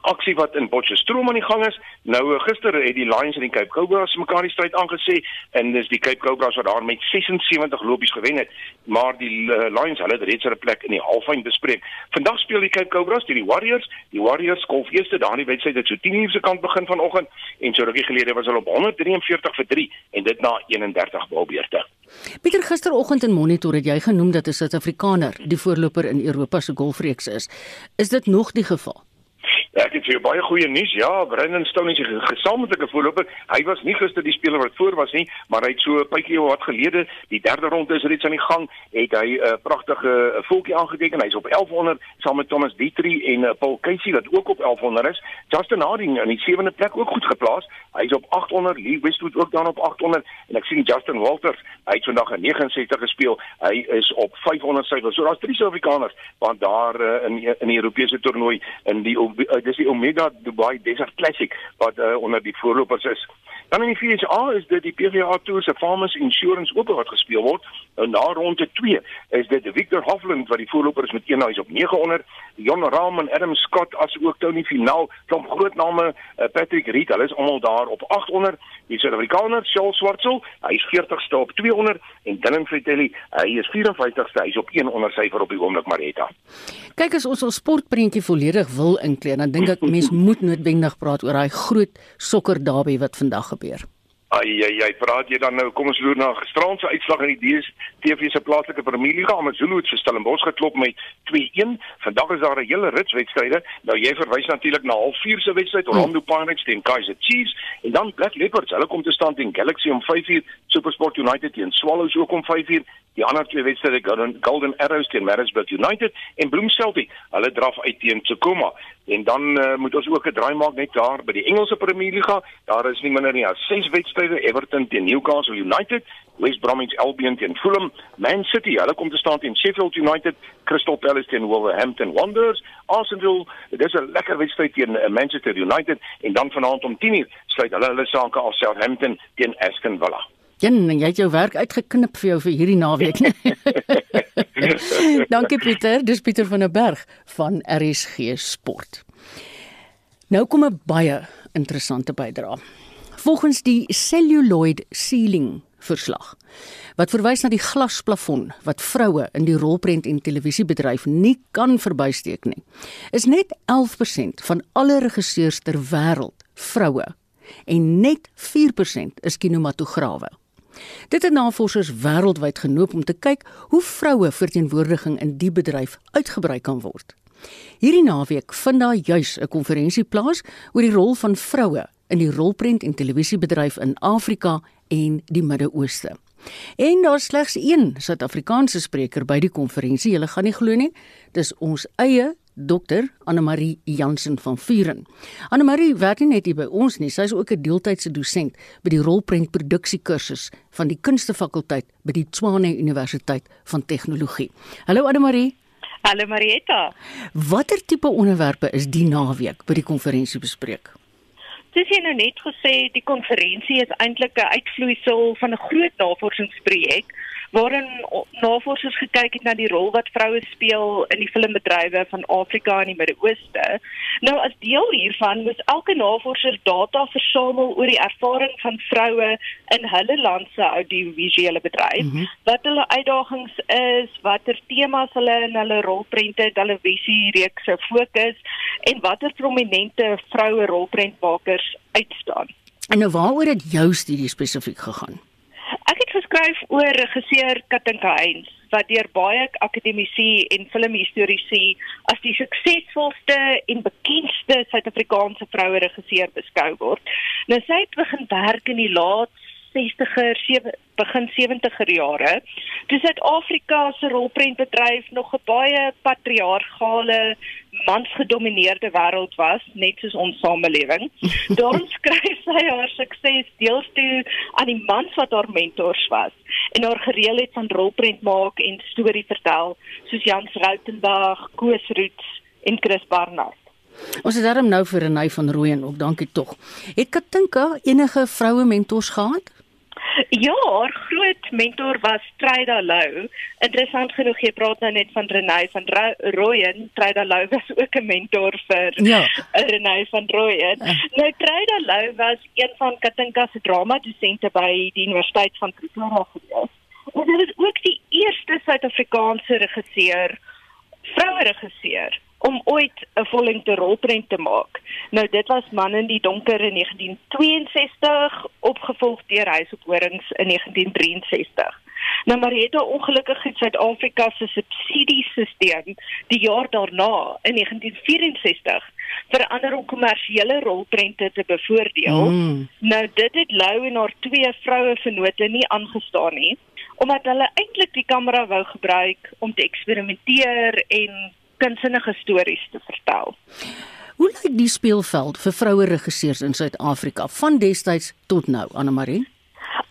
aksie wat in Potchefstroom aan die gang is. Nou eh, gister het die Lions en die Cape Cobras mekaar die stryd aangesê en dis die Cape Cobras wat daar met 76 lopies gewen het, maar die uh, Lions hulle het reeds hulle plek in die halfyn bespreek. Vandag speel die Cape Cobras teen die Warriors. Die Warriors kolf eerste daai wedstryd het so 10:00 se kant begin vanoggend en so rukkie gelede was hulle op 143 vir 3 en dit na 31 balbeurte. Pieter gisteroggend in Monitor het jy genoem dat 'n Suid-Afrikaner die voorloper in Europa se golfreeks is. Is dit nog die geval? Ek het vir jou baie goeie nuus. Ja, Brendan Stone is 'n gesamentlike voorloper. Hy was nie gister die speler wat voor was nie, maar hy het so 'n bietjie wat gelede, die derde ronde is reeds aan die gang, het hy 'n uh, pragtige uh, voetjie aangeteken. Hy's op 1100 saam met Thomas Dietrich en uh, Paul Casey wat ook op 1100 is. Justin Harding in die sewende plek ook goed geplaas. Hy's op 800, Lee Westwood ook dan op 800 en ek sien Justin Walters, hy het vandag 'n 69 gespeel. Hy is op 500 syfer. So daar's drie Suid-Afrikaners want daar uh, in in die Europese toernooi in die uh, dis die Omega Dubai Desert Classic wat uh, onder die voorlopers is. Dan in die FSA is dit die PGA Tour se Farmers Insurance Open wat gespeel word. En nou, na ronde 2 is dit Victor Hovland wat die voorloper is met een huis op 900, Jon Rahm en Adam Scott as ook Tony Finau, klomp groot name, uh, Patrick Reed, hulle is almal daar op 800. Die Suid-Afrikaner, Charles Swartsel, hy is 40ste op 200 en Dylan Fratelli, hy is 54ste, hy is op 1 onder syfer op die oomblik Marita. Kyk as ons ons sportprentjie volledig wil inkleer, dan dink ek mense <laughs> moet noodwendig praat oor daai groot sokker derby wat vandag gebeur. Ai ai ai, praat jy dan nou kom ons loer na gisterand se uitslag in die DStv se plaaslike Premierliga, Amazulu het vir Stellenbosch geklop met 2-1. Vandag is daar 'n hele rits wedstryde. Nou jy verwys natuurlik na half 4 se wedstryd Orlando Pirates teen Kaizer Chiefs en dan Black Leopards, hulle kom te staan teen Galaxy om 5uur, SuperSport United teen Swallows ook om 5uur. Die ander twee wedstryde Golden, Golden Arrows teen Maritzburg United en Bloemfontein, hulle draf uit teen Tacoma. En dan uh, moet ons ook 'n draai maak net daar by die Engelse Premierliga. Daar is nie minder nie as 6 wedstryde: Everton teen Newcastle United, West Bromwich Albion teen Fulham, Man City, hulle kom te staan teen Sheffield United, Crystal Palace teen Wolverhampton Wanderers, Arsenal, dit is 'n lekker wedstryd teen uh, Manchester United en dan vanaand om 10:00 sluit hulle hulle sake af Southampton teen Aston Villa. Ja, jy het jou werk uitgeknip vir jou vir hierdie naweek. <laughs> Dankie Pieter, dis Pieter van der Berg van RSG Sport. Nou kom 'n baie interessante bydrae. Volgens die celluloid ceiling verslag wat verwys na die glasplafon wat vroue in die rolprent en televisiebedryf nie kan verbysteek nie. Is net 11% van alle regisseurs ter wêreld vroue en net 4% is kinematograwe. Dit het navorsers wêreldwyd genoop om te kyk hoe vroue verteenwoordiging in die bedryf uitgebrei kan word. Hierdie naweek vind daar juis 'n konferensie plaas oor die rol van vroue in die rolprent en televisiebedryf in Afrika en die Midde-Ooste. En daar slegs een Suid-Afrikaanse spreker by die konferensie. Julle gaan nie glo nie. Dis ons eie Dr. Anne-Marie Jansen van Vuren. Anne-Marie werk nie net hier by ons nie, sy is ook 'n deeltydse dosent by die rolprent produksiekursus van die Kunstefakulteit by die Tshwane Universiteit van Tegnologie. Hallo Anne-Marie. Hallo Marietta. Watter tipe onderwerpe is die naweek by die konferensie bespreek? Soos jy nou net gesê, die konferensie is eintlik 'n uitvloeisel van 'n groot navorsingsprojek waarin navorsers gekyk het na die rol wat vroue speel in die filmbedrywe van Afrika en die Midde-Ooste. Nou as deel hiervan moes elke navorser data versamel oor die ervaring van vroue in hulle land se audiovisuele bedryf, mm -hmm. wat hulle uitdagings is, watter temas hulle in hulle rolprente, televisie reekse fokus en watter prominente vroue rolprentmakers uitstaan. En nou waaroor het jou studie spesifiek gegaan? Ek het geskryf oor regisseur Katinka Heinz wat deur baie akademici en filmhistorici as die suksesvolste en bekendste Suid-Afrikaanse vroue regisseur beskou word. Nou sy het begin werk in die laat 60er, 7 begin 70er jare. Toe Suid-Afrika se rolprentbedryf nog 'n baie patriargale, mansgedomeineerde wêreld was, net soos ons samelewing. <laughs> Daarom skryf sy haar sukses deels toe aan die mans wat haar mentors was en haar gereeld van rolprent maak en storie vertel, soos Jans Rautenbach, Koos Roots en Chris Barnard. Ons het daarom nou vir Renay van Rooyen ook, dankie tog. Het Katinka enige vroue mentors gehad? Ja, haar groot mentor was Trida Lou. Interessant genoeg, jy praat nou net van Renay van Rooyen. Trida Lou was ook 'n mentor vir ja. Renay van Rooyen. Uh. Nou Trida Lou was een van Katinka se drama dosente by die Universiteit van Pretoria gewees. En sy was ook die eerste Suid-Afrikaanse regisseur, vroue regisseur om ooit 'n vollengte rolprent te maak. Nou dit was Man in die donker in 1962 opgevolg deur Huisophoorings in 1963. Nou maar het ongelukkig in Suid-Afrika se subsidiesisteem die jaar daarna in 1964 verander om kommersiële rolprente te bevoordeel. Mm. Nou dit het Lou en haar twee vroue vennote nie aangestaan nie omdat hulle eintlik die kamera wou gebruik om te eksperimenteer en kunsinnige stories te vertel. Hoe lyk die speelveld vir vroue regisseurs in Suid-Afrika van destyds tot nou, Anna Marie?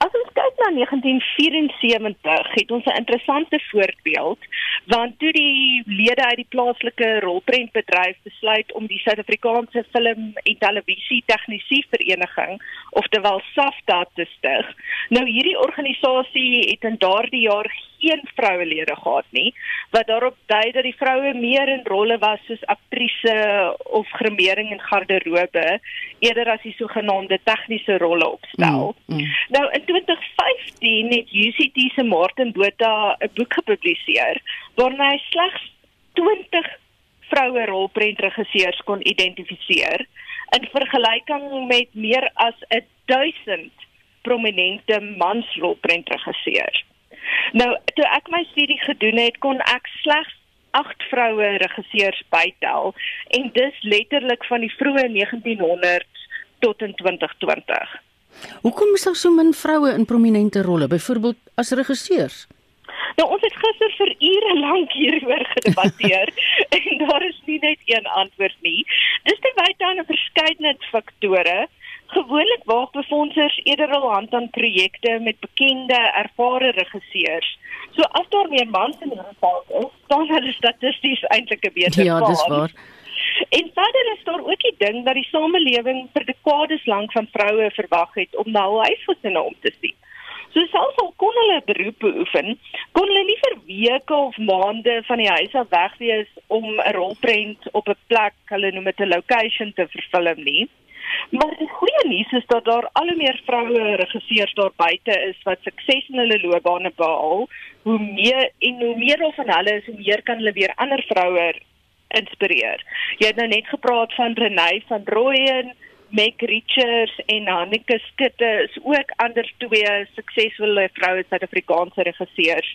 As ons kyk na 1974, het ons 'n interessante voorbeeld, want toe die lede uit die plaaslike rolprentbedryf besluit om die Suid-Afrikaanse Film en Televisie Tegnisie Vereniging, oftewel SAFTA te stig. Nou hierdie organisasie het in daardie jaar geen vrouelede gehad nie wat daarop dui dat die vroue meer in rolle was soos aktrise of grimering en garderobe eerder as die sogenaamde tegniese rolle opstel. Mm, mm. Nou in 2015 het UCT se Martin Botha 'n boek gepubliseer waarin hy slegs 20 vroue rolprentregisseurs kon identifiseer in vergelyking met meer as 1000 prominente mansrolprentregisseur. Nou, toe ek my studie gedoen het, kon ek slegs 8 vroue regisseurs bytel en dis letterlik van die vroeë 1900s tot in 2020. Hoekom is daar so min vroue in prominente rolle, byvoorbeeld as regisseurs? Nou ons het gister vir ure lank hieroor gedebatteer <laughs> en daar is nie net een antwoord nie. Dis terwyl daar 'n verskeidenheid faktore Gewoonlik waag befondsers eerder al hand aan projekte met bekende, ervare regisseurs. So as daar meer mans in die geval is, dan hulle statisties eintlik 'n beter Ja, dis waar. En verder is daar ook die ding dat die samelewing vir dekades lank van vroue verwag het om na hul huisgesinne om te sien. So selfs al kon hulle beroep beoefen, kon hulle nie vir weke of maande van die huis af weg wees om 'n rolprent op 'n plek, hulle noem dit 'n location te vervilm nie. Maar die goeie nuus is dat daar al hoe meer vroue regisseurs daar buite is wat sukses in hulle loopbane behaal. Hoe meer en hoe meer van hulle is, hoe meer kan hulle weer ander vroue inspireer. Jy het nou net gepraat van Renée van Rooyen, Meg Richards en Anneke Skutte is ook ander twee suksesvolle vroue Suid-Afrikaanse regisseurs.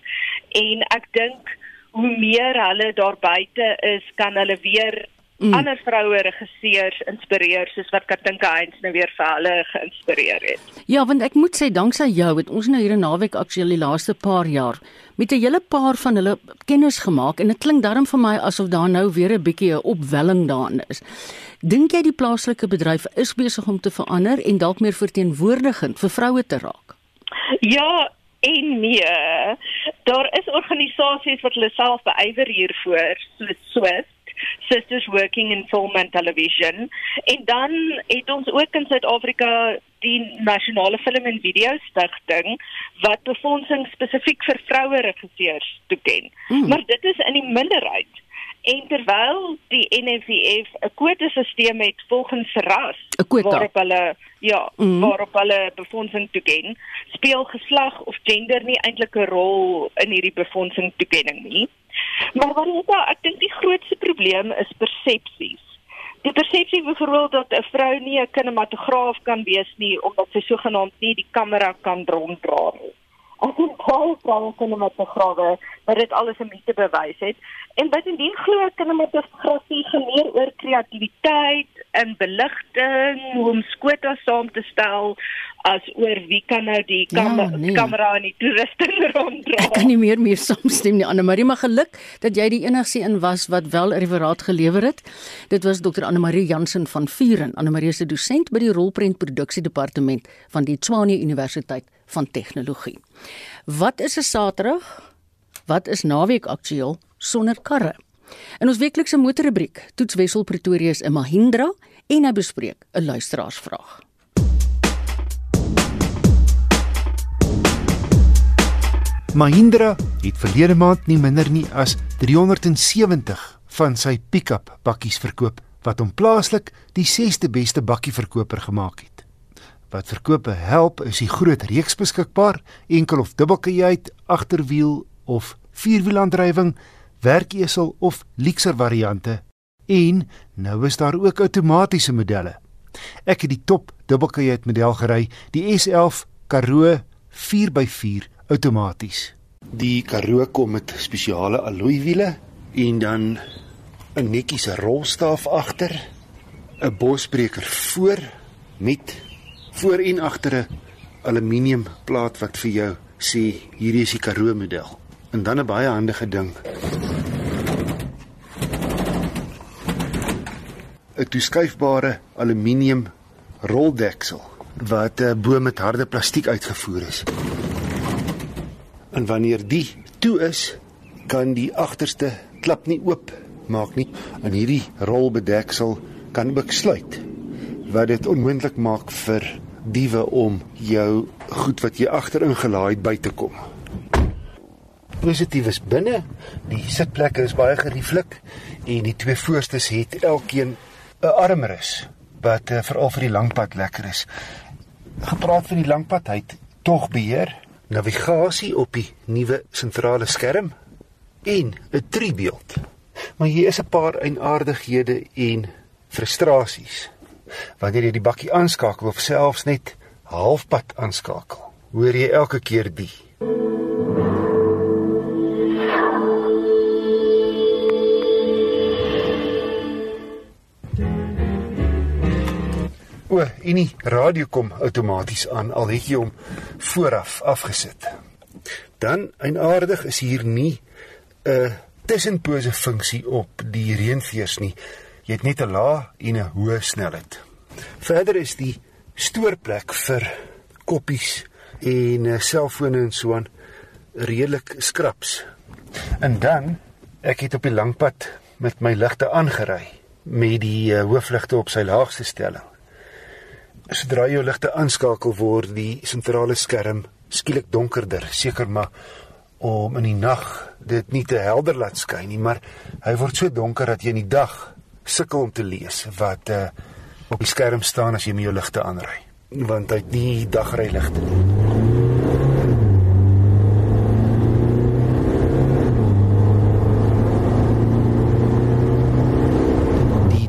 En ek dink hoe meer hulle daar buite is, kan hulle weer mm. ander vroue regisseurs inspireer soos wat Katinka Heinz nou weer vir hulle geïnspireer het. Ja, want ek moet sê danksy jou het ons nou hier 'n naweek aktueel die laaste paar jaar met 'n hele paar van hulle kennis gemaak en dit klink darm vir my asof daar nou weer 'n bietjie 'n opwelling daarin is. Dink jy die plaaslike bedryf is besig om te verander en dalk meer verteenwoordigend vir vroue te raak? Ja, en nee. Daar is organisasies wat hulle self beywer hiervoor, soos Swift Sisters Working in Film and Television. En dan het ons ook in Suid-Afrika die Nasionale Film en Video Stichting wat befondsing spesifiek vir vroue regisseurs toeken. Hmm. Maar dit is in die minderheid. En terwyl die NFVF 'n kwotasisteem het volgens ras waarop hulle ja, mm. waarop hulle befondsing toeken, speel geslag of gender nie eintlik 'n rol in hierdie befondsing toekenning nie. Maar wat is daar? Ek dink die grootste probleem is persepsies. Die persepsie byvoorbeeld dat 'n vrou nie 'n kinematograaf kan wees nie omdat sy sogenaamd nie die kamera kan ronddra nie. Ek dink baie vroue kinematograwe wat dit alles 'n mite bewys het. En bovendien glo ek kinematografie geneer oor kreatiwiteit en beligting, hoe om skota saam te stel as oor wie kan nou die kam ja, nee. kamera en die toerusting <laughs> ronddra. Ek kan nie meer meer saamstem nie Anne Marie, maar geluk dat jy die enigste een was wat wel 'n referaat gelewer het. Dit was Dr Anne Marie Jansen van Vuren. Anne Marie 'n dosent by die rolprent produksie departement van die Tshwane Universiteit van Tegnologie. Wat is 'n Saterdag? Wat is naweek aktueel sonder karre? In ons weeklikse motorrubriek toets Wessel Pretoria se Mahindra en hy bespreek 'n luisteraarsvraag. Mahindra het verlede maand nie minder nie as 370 van sy pick-up bakkies verkoop wat hom plaaslik die 6de beste bakkieverkoper gemaak het. Wat verkope help is die groot reeks beskikbaar, enkel of dubbelkajuit, agterwiel of vierwielaandrywing, werkesel of luxer variante en nou is daar ook outomatiese modelle. Ek het die top dubbelkajuit model gery, die S11 Karoo 4x4 outomaties. Die Karoo kom met spesiale alloy wiele en dan 'n netjiese rolstaaf agter, 'n bosbreker voor met voor en agter 'n aluminium plaat wat vir jou sê hierdie is die Karoo model. En dan 'n baie handige ding. 'n Toeskuifbare aluminium roldeksel wat uh, bo met harde plastiek uitgevoer is. En wanneer die toe is, kan die agterste klap nie oop maak nie. En hierdie rolbedeksel kan ook sluit wat dit onmoontlik maak vir diewe om jou goed wat jy agterin gelaai het by te kom positief is binne. Die sitplekke is baie gerieflik en die twee voorstes het elkeen 'n armrus wat uh, veral vir die langpad lekker is. Gepraat van die langpad, hy het tog beheer, navigasie op die nuwe sentrale skerm en 'n driebeeld. Maar hier is 'n paar eienaardighede en frustrasies. Wanneer jy die bakkie aanskakel of selfs net halfpad aanskakel, hoor jy elke keer die O, en die radio kom outomaties aan al het jy hom vooraf afgesit. Dan eienaardig is hier nie 'n tussenpose funksie op die reënveers nie. Jy het net 'n lae en 'n hoë snelheid. Verder is die stoorplek vir koppies en uh, selfone en so aan redelik skraps. En dan ek het op die langpad met my ligte aangery met die uh, hoofligte op sy laagste stelling sodra jou ligte aanskakel word die sentrale skerm skielik donkerder. Seker maar om in die nag dit nie te helder laat skyn nie maar hy word so donker dat jy in die dag sukkel om te lees wat uh, op die skerm staan as jy met jou ligte aanry. Want hy het nie dagry ligte nie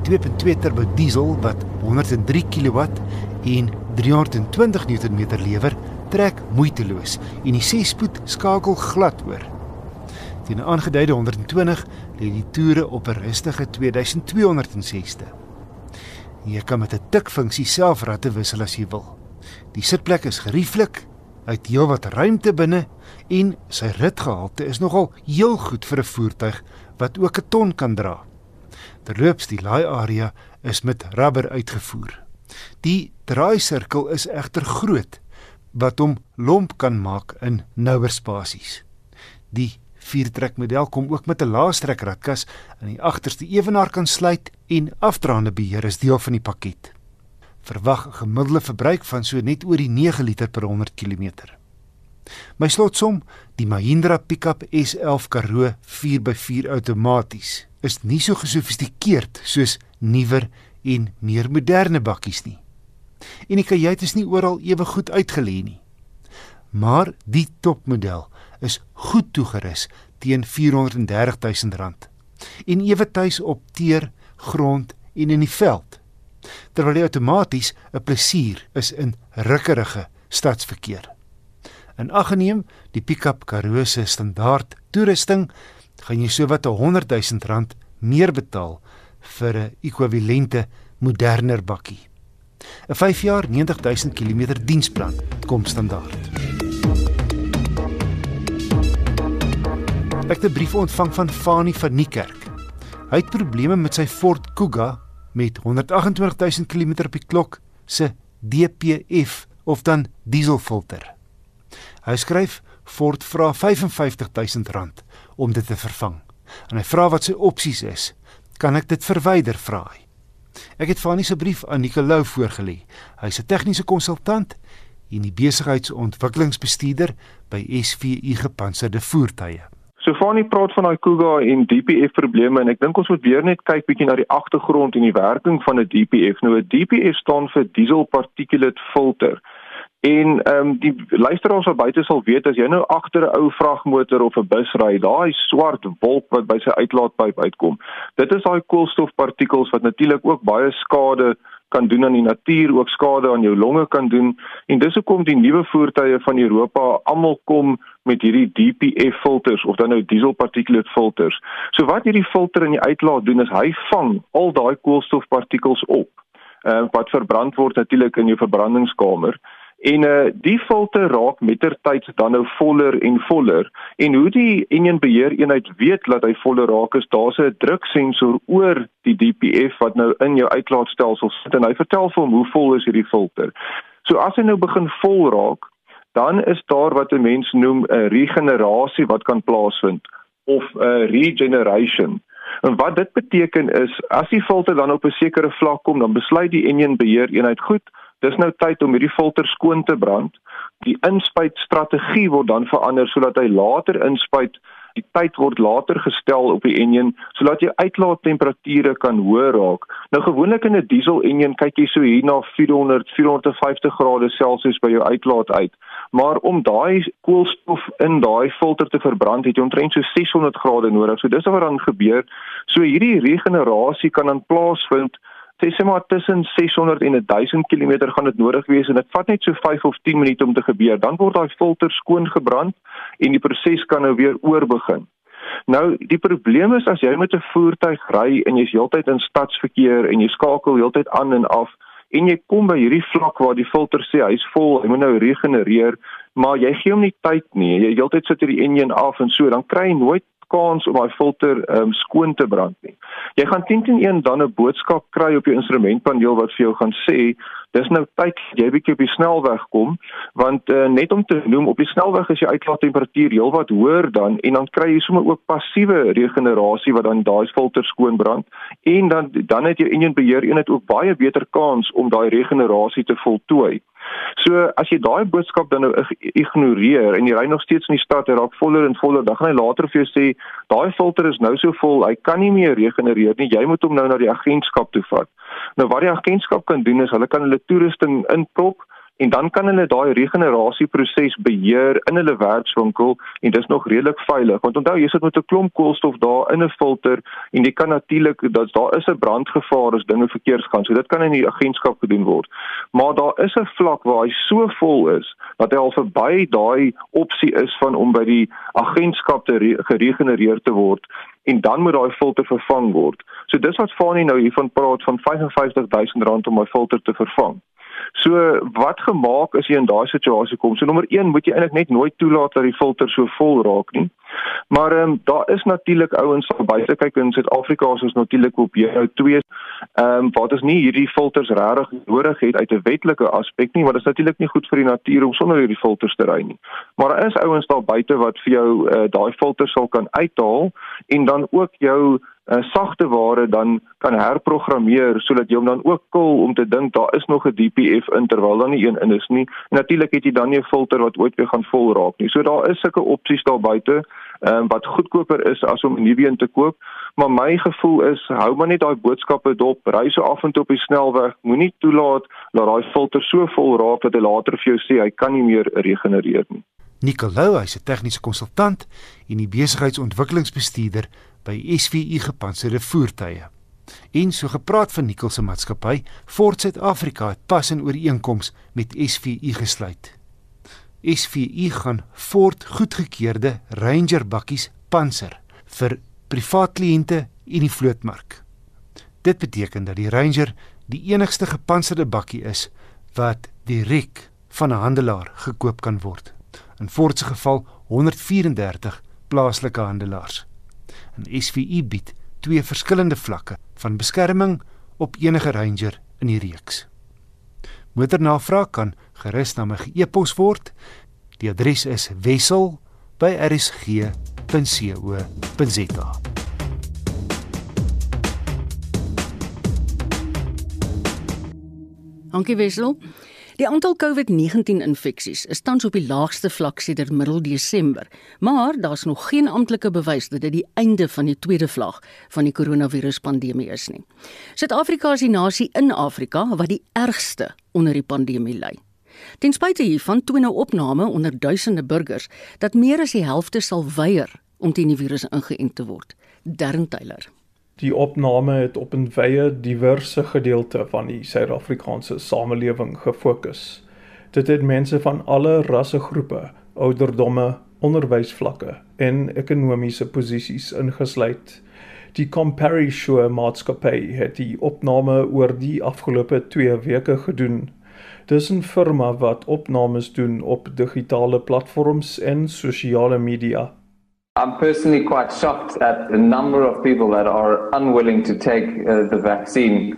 2.2 turbo diesel wat 103 kW en 320 Nm lewer, trek moeiteloos en die 6-spoed skakel glad oor. Teen 'n aangeduide 120 lê die toere op 'n rustige 2260. Jy kan met 'n tikfunksie self ratte wissel as jy wil. Die sitplek is gerieflik, uit heelwat ruimte binne en sy ritgehalte is nogal heel goed vir 'n voertuig wat ook 'n ton kan dra. Terloops, die laaiarea is met rubber uitgevoer. Die draaisirkel is egter groot wat hom lomp kan maak in nouer spasies. Die viertrekmodel kom ook met 'n laastrekratkas en die agterste ewenaar kan sluit en afdraande beheer is deel van die pakket. Verwag 'n gemiddelde verbruik van so net oor die 9 liter per 100 km. My slotsom, die Mahindra Pickup S11 Karoo 4x4 outomaties, is nie so gesofistikeerd soos nuwer en meer moderne bakkies nie. En die kajuit is nie oral ewe goed uitgelê nie. Maar die topmodel is goed toegerus teen R430 000 en ewe tuis op teer grond en in die veld. Terwyl die outomaties 'n plesier is in rukkerige stadsverkeer. In ag geneem die pick-up Karoo se standaard toerusting gaan jy sowat 'n 100 000 rand meer betaal vir 'n ekwivalente moderner bakkie. 'n 5 jaar 90000 km diensplan kom standaard. Ek het 'n brief ontvang van Fani van Niekerk. Hy het probleme met sy Ford Kuga met 128000 km op die klok se DPF of dan dieselfilter. Hy skryf Ford vra R55000 om dit te vervang. En hy vra wat sy opsies is kan ek dit verwyder vra hy. Ek het Fanie se brief aan Nicolou voorgelê. Hy's 'n tegniese konsultant en die besigheidsontwikkelingsbestuurder by SVU Gepantserde Voertuie. So Fanie praat van daai Kuga en DPF probleme en ek dink ons moet weer net kyk bietjie na die agtergrond en die werking van 'n DPF. Nou 'n DPF staan vir diesel particulate filter. En ehm um, die luisteraars wat buite sal weet as jy nou agter 'n ou vragmotor of 'n bus ry, daai swart wolk wat by sy uitlaatpyp uitkom. Dit is daai koolstofpartikels wat natuurlik ook baie skade kan doen aan die natuur, ook skade aan jou longe kan doen. En dis hoekom die nuwe voertuie van Europa almal kom met hierdie DPF filters of dan nou diesel particulate filters. So wat hierdie filter in die uitlaat doen is hy vang al daai koolstofpartikels op. Ehm uh, wat verbrand word natuurlik in jou verbrandingskamer. En uh die filter raak mettertyd dan nou voller en voller. En hoe die enjin beheer eenheid weet dat hy voller raak is, daar's 'n druksensor oor die DPF wat nou in jou uitlaatstelsel sit en hy vertel vir hom hoe vol is hierdie filter. So as hy nou begin vol raak, dan is daar wat 'n mens noem 'n regenerasie wat kan plaasvind of 'n regeneration. En wat dit beteken is as die filter dan op 'n sekere vlak kom, dan besluit die enjin beheer eenheid goed Dis nou tyd om hierdie filter skoon te brand. Die inspuitstrategie word dan verander sodat hy later inspuit. Die tyd word later gestel op die enjin sodat jy uitlaattemperature kan hoër raak. Nou gewoonlik in 'n diesel enjin kyk jy so hier na 400 450 grade Celsius by jou uitlaat uit. Maar om daai koolstof in daai filter te verbrand, het jy omtrent so 600 grade nodig. So dis wat dan gebeur. So hierdie regenerasie kan dan plaasvind sê sê maar tussen 600 en 1000 km gaan dit nodig wees en dit vat net so 5 of 10 minute om te gebeur. Dan word daai filter skoon gebrand en die proses kan nou weer oorbegin. Nou die probleem is as jy met 'n voertuig ry en jy's heeltyd in stadsverkeer en jy skakel heeltyd aan en af en jy kom by hierdie vlak waar die filter sê hy's vol, hy moet nou regenereer, maar jy gee hom nie tyd nie. Jy heeltyd sit hierdie enjin af en so, dan kry jy nooit kans om daai filter um, skoon te brand nie. Jy gaan 10-1 dan 'n boodskap kry op jou instrumentpaneel wat vir jou gaan sê, dis nou tyd jy bietjie op die snelweg kom, want uh, net om te noem op die snelweg is jou uitlaattemperatuur heelwat hoër dan en dan kry jy sommer ook passiewe regenerasie wat dan daai filter skoon brand en dan dan het jou enjin beheer eenheid ook baie beter kans om daai regenerasie te voltooi. So as jy daai boodskap dan nou ignoreer en jy ry nog steeds in die stad en raak voller en voller, dan gaan hy later vir jou sê daai filter is nou so vol, hy kan nie meer regenereer nie. Jy moet hom nou na die agentskap toe vat. Nou wat die agentskap kan doen is hulle kan hulle toerusting inprop en dan kan hulle daai regenerasieproses beheer in hulle werkswinkel en dis nog redelik veilig. Want onthou jy sit met 'n klomp koolstof daar in 'n filter en jy kan natuurlik dat daar is 'n brandgevaar as dinge verkeerd gaan. So dit kan in die agentskap gedoen word. Maar daar is 'n vlak waar hy so vol is dat hy al verby daai opsie is van om by die agentskap te geregenereer te word en dan moet daai filter vervang word. So dis wat Fanie nou hiervan praat van R55000 om my filter te vervang So wat gemaak as jy in daai situasie kom? So nommer 1 moet jy eintlik net nooit toelaat dat die filter so vol raak nie. Maar ehm um, daar is natuurlik ouens wat buite kyk in Suid-Afrika is ons natuurlik op jou 2 ehm um, wat is nie hierdie filters regtig nodig het uit 'n wetlike aspek nie, maar dit is natuurlik nie goed vir die natuur om sonder hierdie filters te ry nie. Maar daar is ouens daar buite wat vir jou uh, daai filters sal kan uithaal en dan ook jou uh, sagte ware dan kan herprogrammeer sodat jy hom dan ook kil om te dink daar is nog 'n DPF in terwyl daar nie een in is nie. Natuurlik het jy dan nie 'n filter wat ooit weer gaan vol raak nie. So daar is sulke opsies daar buite um, wat goedkoper is as om 'n nuwe een te koop. Maar my gevoel is hou maar net daai boodskappe dop, ry so af en toe op die snelweg, moenie toelaat dat daai filter so vol raak dat hy later vir jou sê hy kan nie meer regenereer nie. Nicolou, hy's 'n tegniese konsultant en die besigheidsontwikkelingsbestuurder by SVU gepantserde voertuie. En so gepraat van Nicol se maatskappy, Ford Suid-Afrika het pas in ooreenkoms met SVU gesluit. SVU gaan Ford goedgekeurde Ranger bakkies panser vir privaat kliënte in die vlootmark. Dit beteken dat die Ranger die enigste gepantserde bakkie is wat direk van 'n handelaar gekoop kan word. In Ford se geval 134 plaaslike handelaars. En SVU bied twee verskillende vlakke van beskerming op enige Ranger in die reeks. Motornavraag kan gerus na my e-pos word. Die adres is wissel@rsg.co.za. Dankie Wessel. Die aantal COVID-19 infeksies is tans op die laagste vlak sedert middel Desember, maar daar's nog geen amptelike bewys dat dit die einde van die tweede vlak van die koronaviruspandemie is nie. Suid-Afrika is die nasie in Afrika wat die ergste onder die pandemie ly. Ten spyte hiervan toon nou opname onder duisende burgers dat meer as die helfte sal weier om teen die virus ingeënt te word. Darren Taylor Die opname het op 'n wye diverse gedeelte van die Suid-Afrikaanse samelewing gefokus. Dit het mense van alle rassegroepe, ouderdomme, onderwysvlakke en ekonomiese posisies ingesluit. Die Compari Show maatskappy het die opname oor die afgelope 2 weke gedoen. Dis 'n firma wat opnames doen op digitale platforms en sosiale media. I'm personally quite shocked at the number of people that are unwilling to take uh, the vaccine.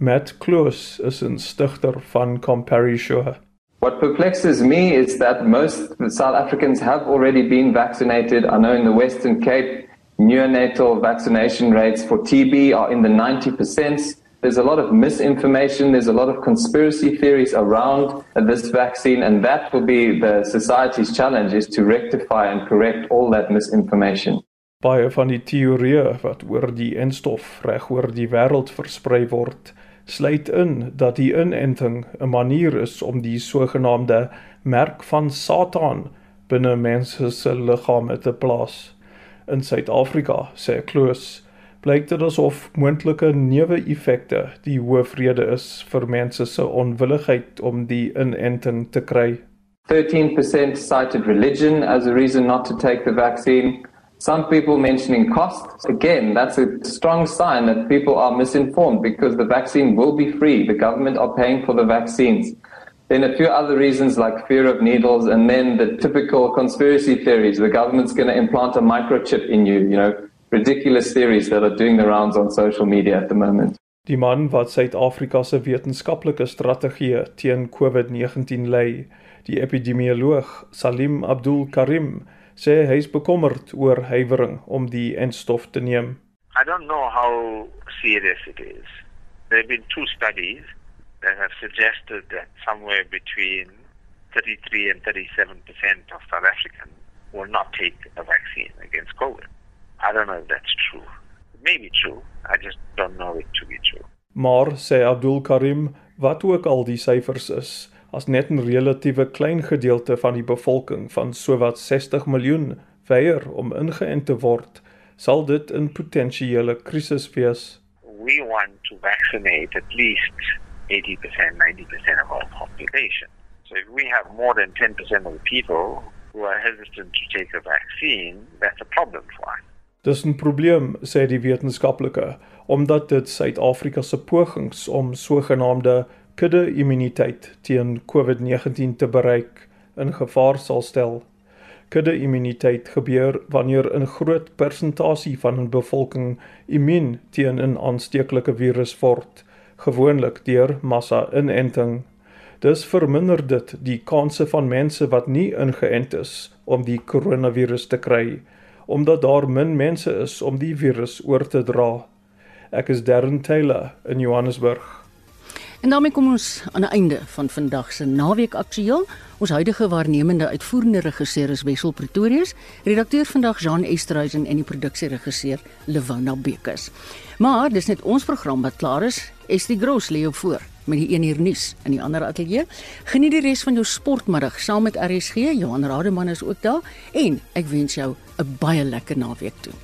Matt Kloos is 'n stigter van Comparisure. What perplexes me is that most South Africans have already been vaccinated. I know in the Western Cape, neonatal vaccination rates for TB are in the 90%. There's a lot of misinformation, there's a lot of conspiracy theories around this vaccine, and that will be the society's challenge is to rectify and correct all that misinformation. Baie van die teorieë wat oor die enstof reg oor die wêreld versprei word, sluit in dat die inenting 'n manier is om die sogenaamde merk van Satan binne mense se liggame te plaas. In Suid-Afrika, sê Kloos, blyk dit asof moontlike neeweffekte die hoofrede is vir mense se onwilligheid om die inenting te kry. 13% cited religion as a reason not to take the vaccine. Some people mentioning costs. Again, that's a strong sign that people are misinformed because the vaccine will be free. The government are paying for the vaccines. Then a few other reasons like fear of needles, and then the typical conspiracy theories. The government's going to implant a microchip in you, you know, ridiculous theories that are doing the rounds on social media at the moment. Die man wat Suid-Afrika se wetenskaplike strategie teen COVID-19 lei, die epidemioloog Salim Abdul Karim, sê hy is bekommerd oor huiwering om die enstof te neem. I don't know how serious it is. There have been two studies that have suggested that somewhere between 33 and 37% of South Africans will not take a vaccine against COVID. I don't know if that's true. It may be true. I just don't know it to be true. Maar sê Abdul Karim, wat ook al die syfers is, as net 'n relatiewe klein gedeelte van die bevolking van sowat 60 miljoen weier om ingeënt te word, sal dit 'n potensiële krisis wees. We want to vaccinate at least 80%, 90% of our population. So if we have more than 10% of the people who are hesitant to take a vaccine, that's a problem for us. Dis 'n probleem, sê die wetenskaplike, omdat dit Suid-Afrika se pogings om sogenaamde kudde-immuniteit teen COVID-19 te bereik in gevaar sal stel. Kudde-immuniteit gebeur wanneer 'n groot persentasie van 'n bevolking immuun teen 'n aansteeklike virus word, gewoonlik deur massa-inenting. Dis verminder dit die kanse van mense wat nie ingeënt is om die koronavirus te kry, omdat daar min mense is om die virus oor te dra. Ek is Darren Taylor in Johannesburg. En daarmee kom ons aan 'n einde van vandag se naweek aktueel. Ons huidige waarnemende uitvoerende regisseur is Wessel Pretorius, redakteur vandag Jean Esterhuizen en die produksieregisseur Lewona Bekes. Maar dis net ons program wat klaar is. Estie Gros lê op voor met die 1 uur nuus in die ander ateljee. Geniet die res van jou sportmiddag saam met RSG. Johan Rademan is ook daar en ek wens jou 'n baie lekker naweek toe.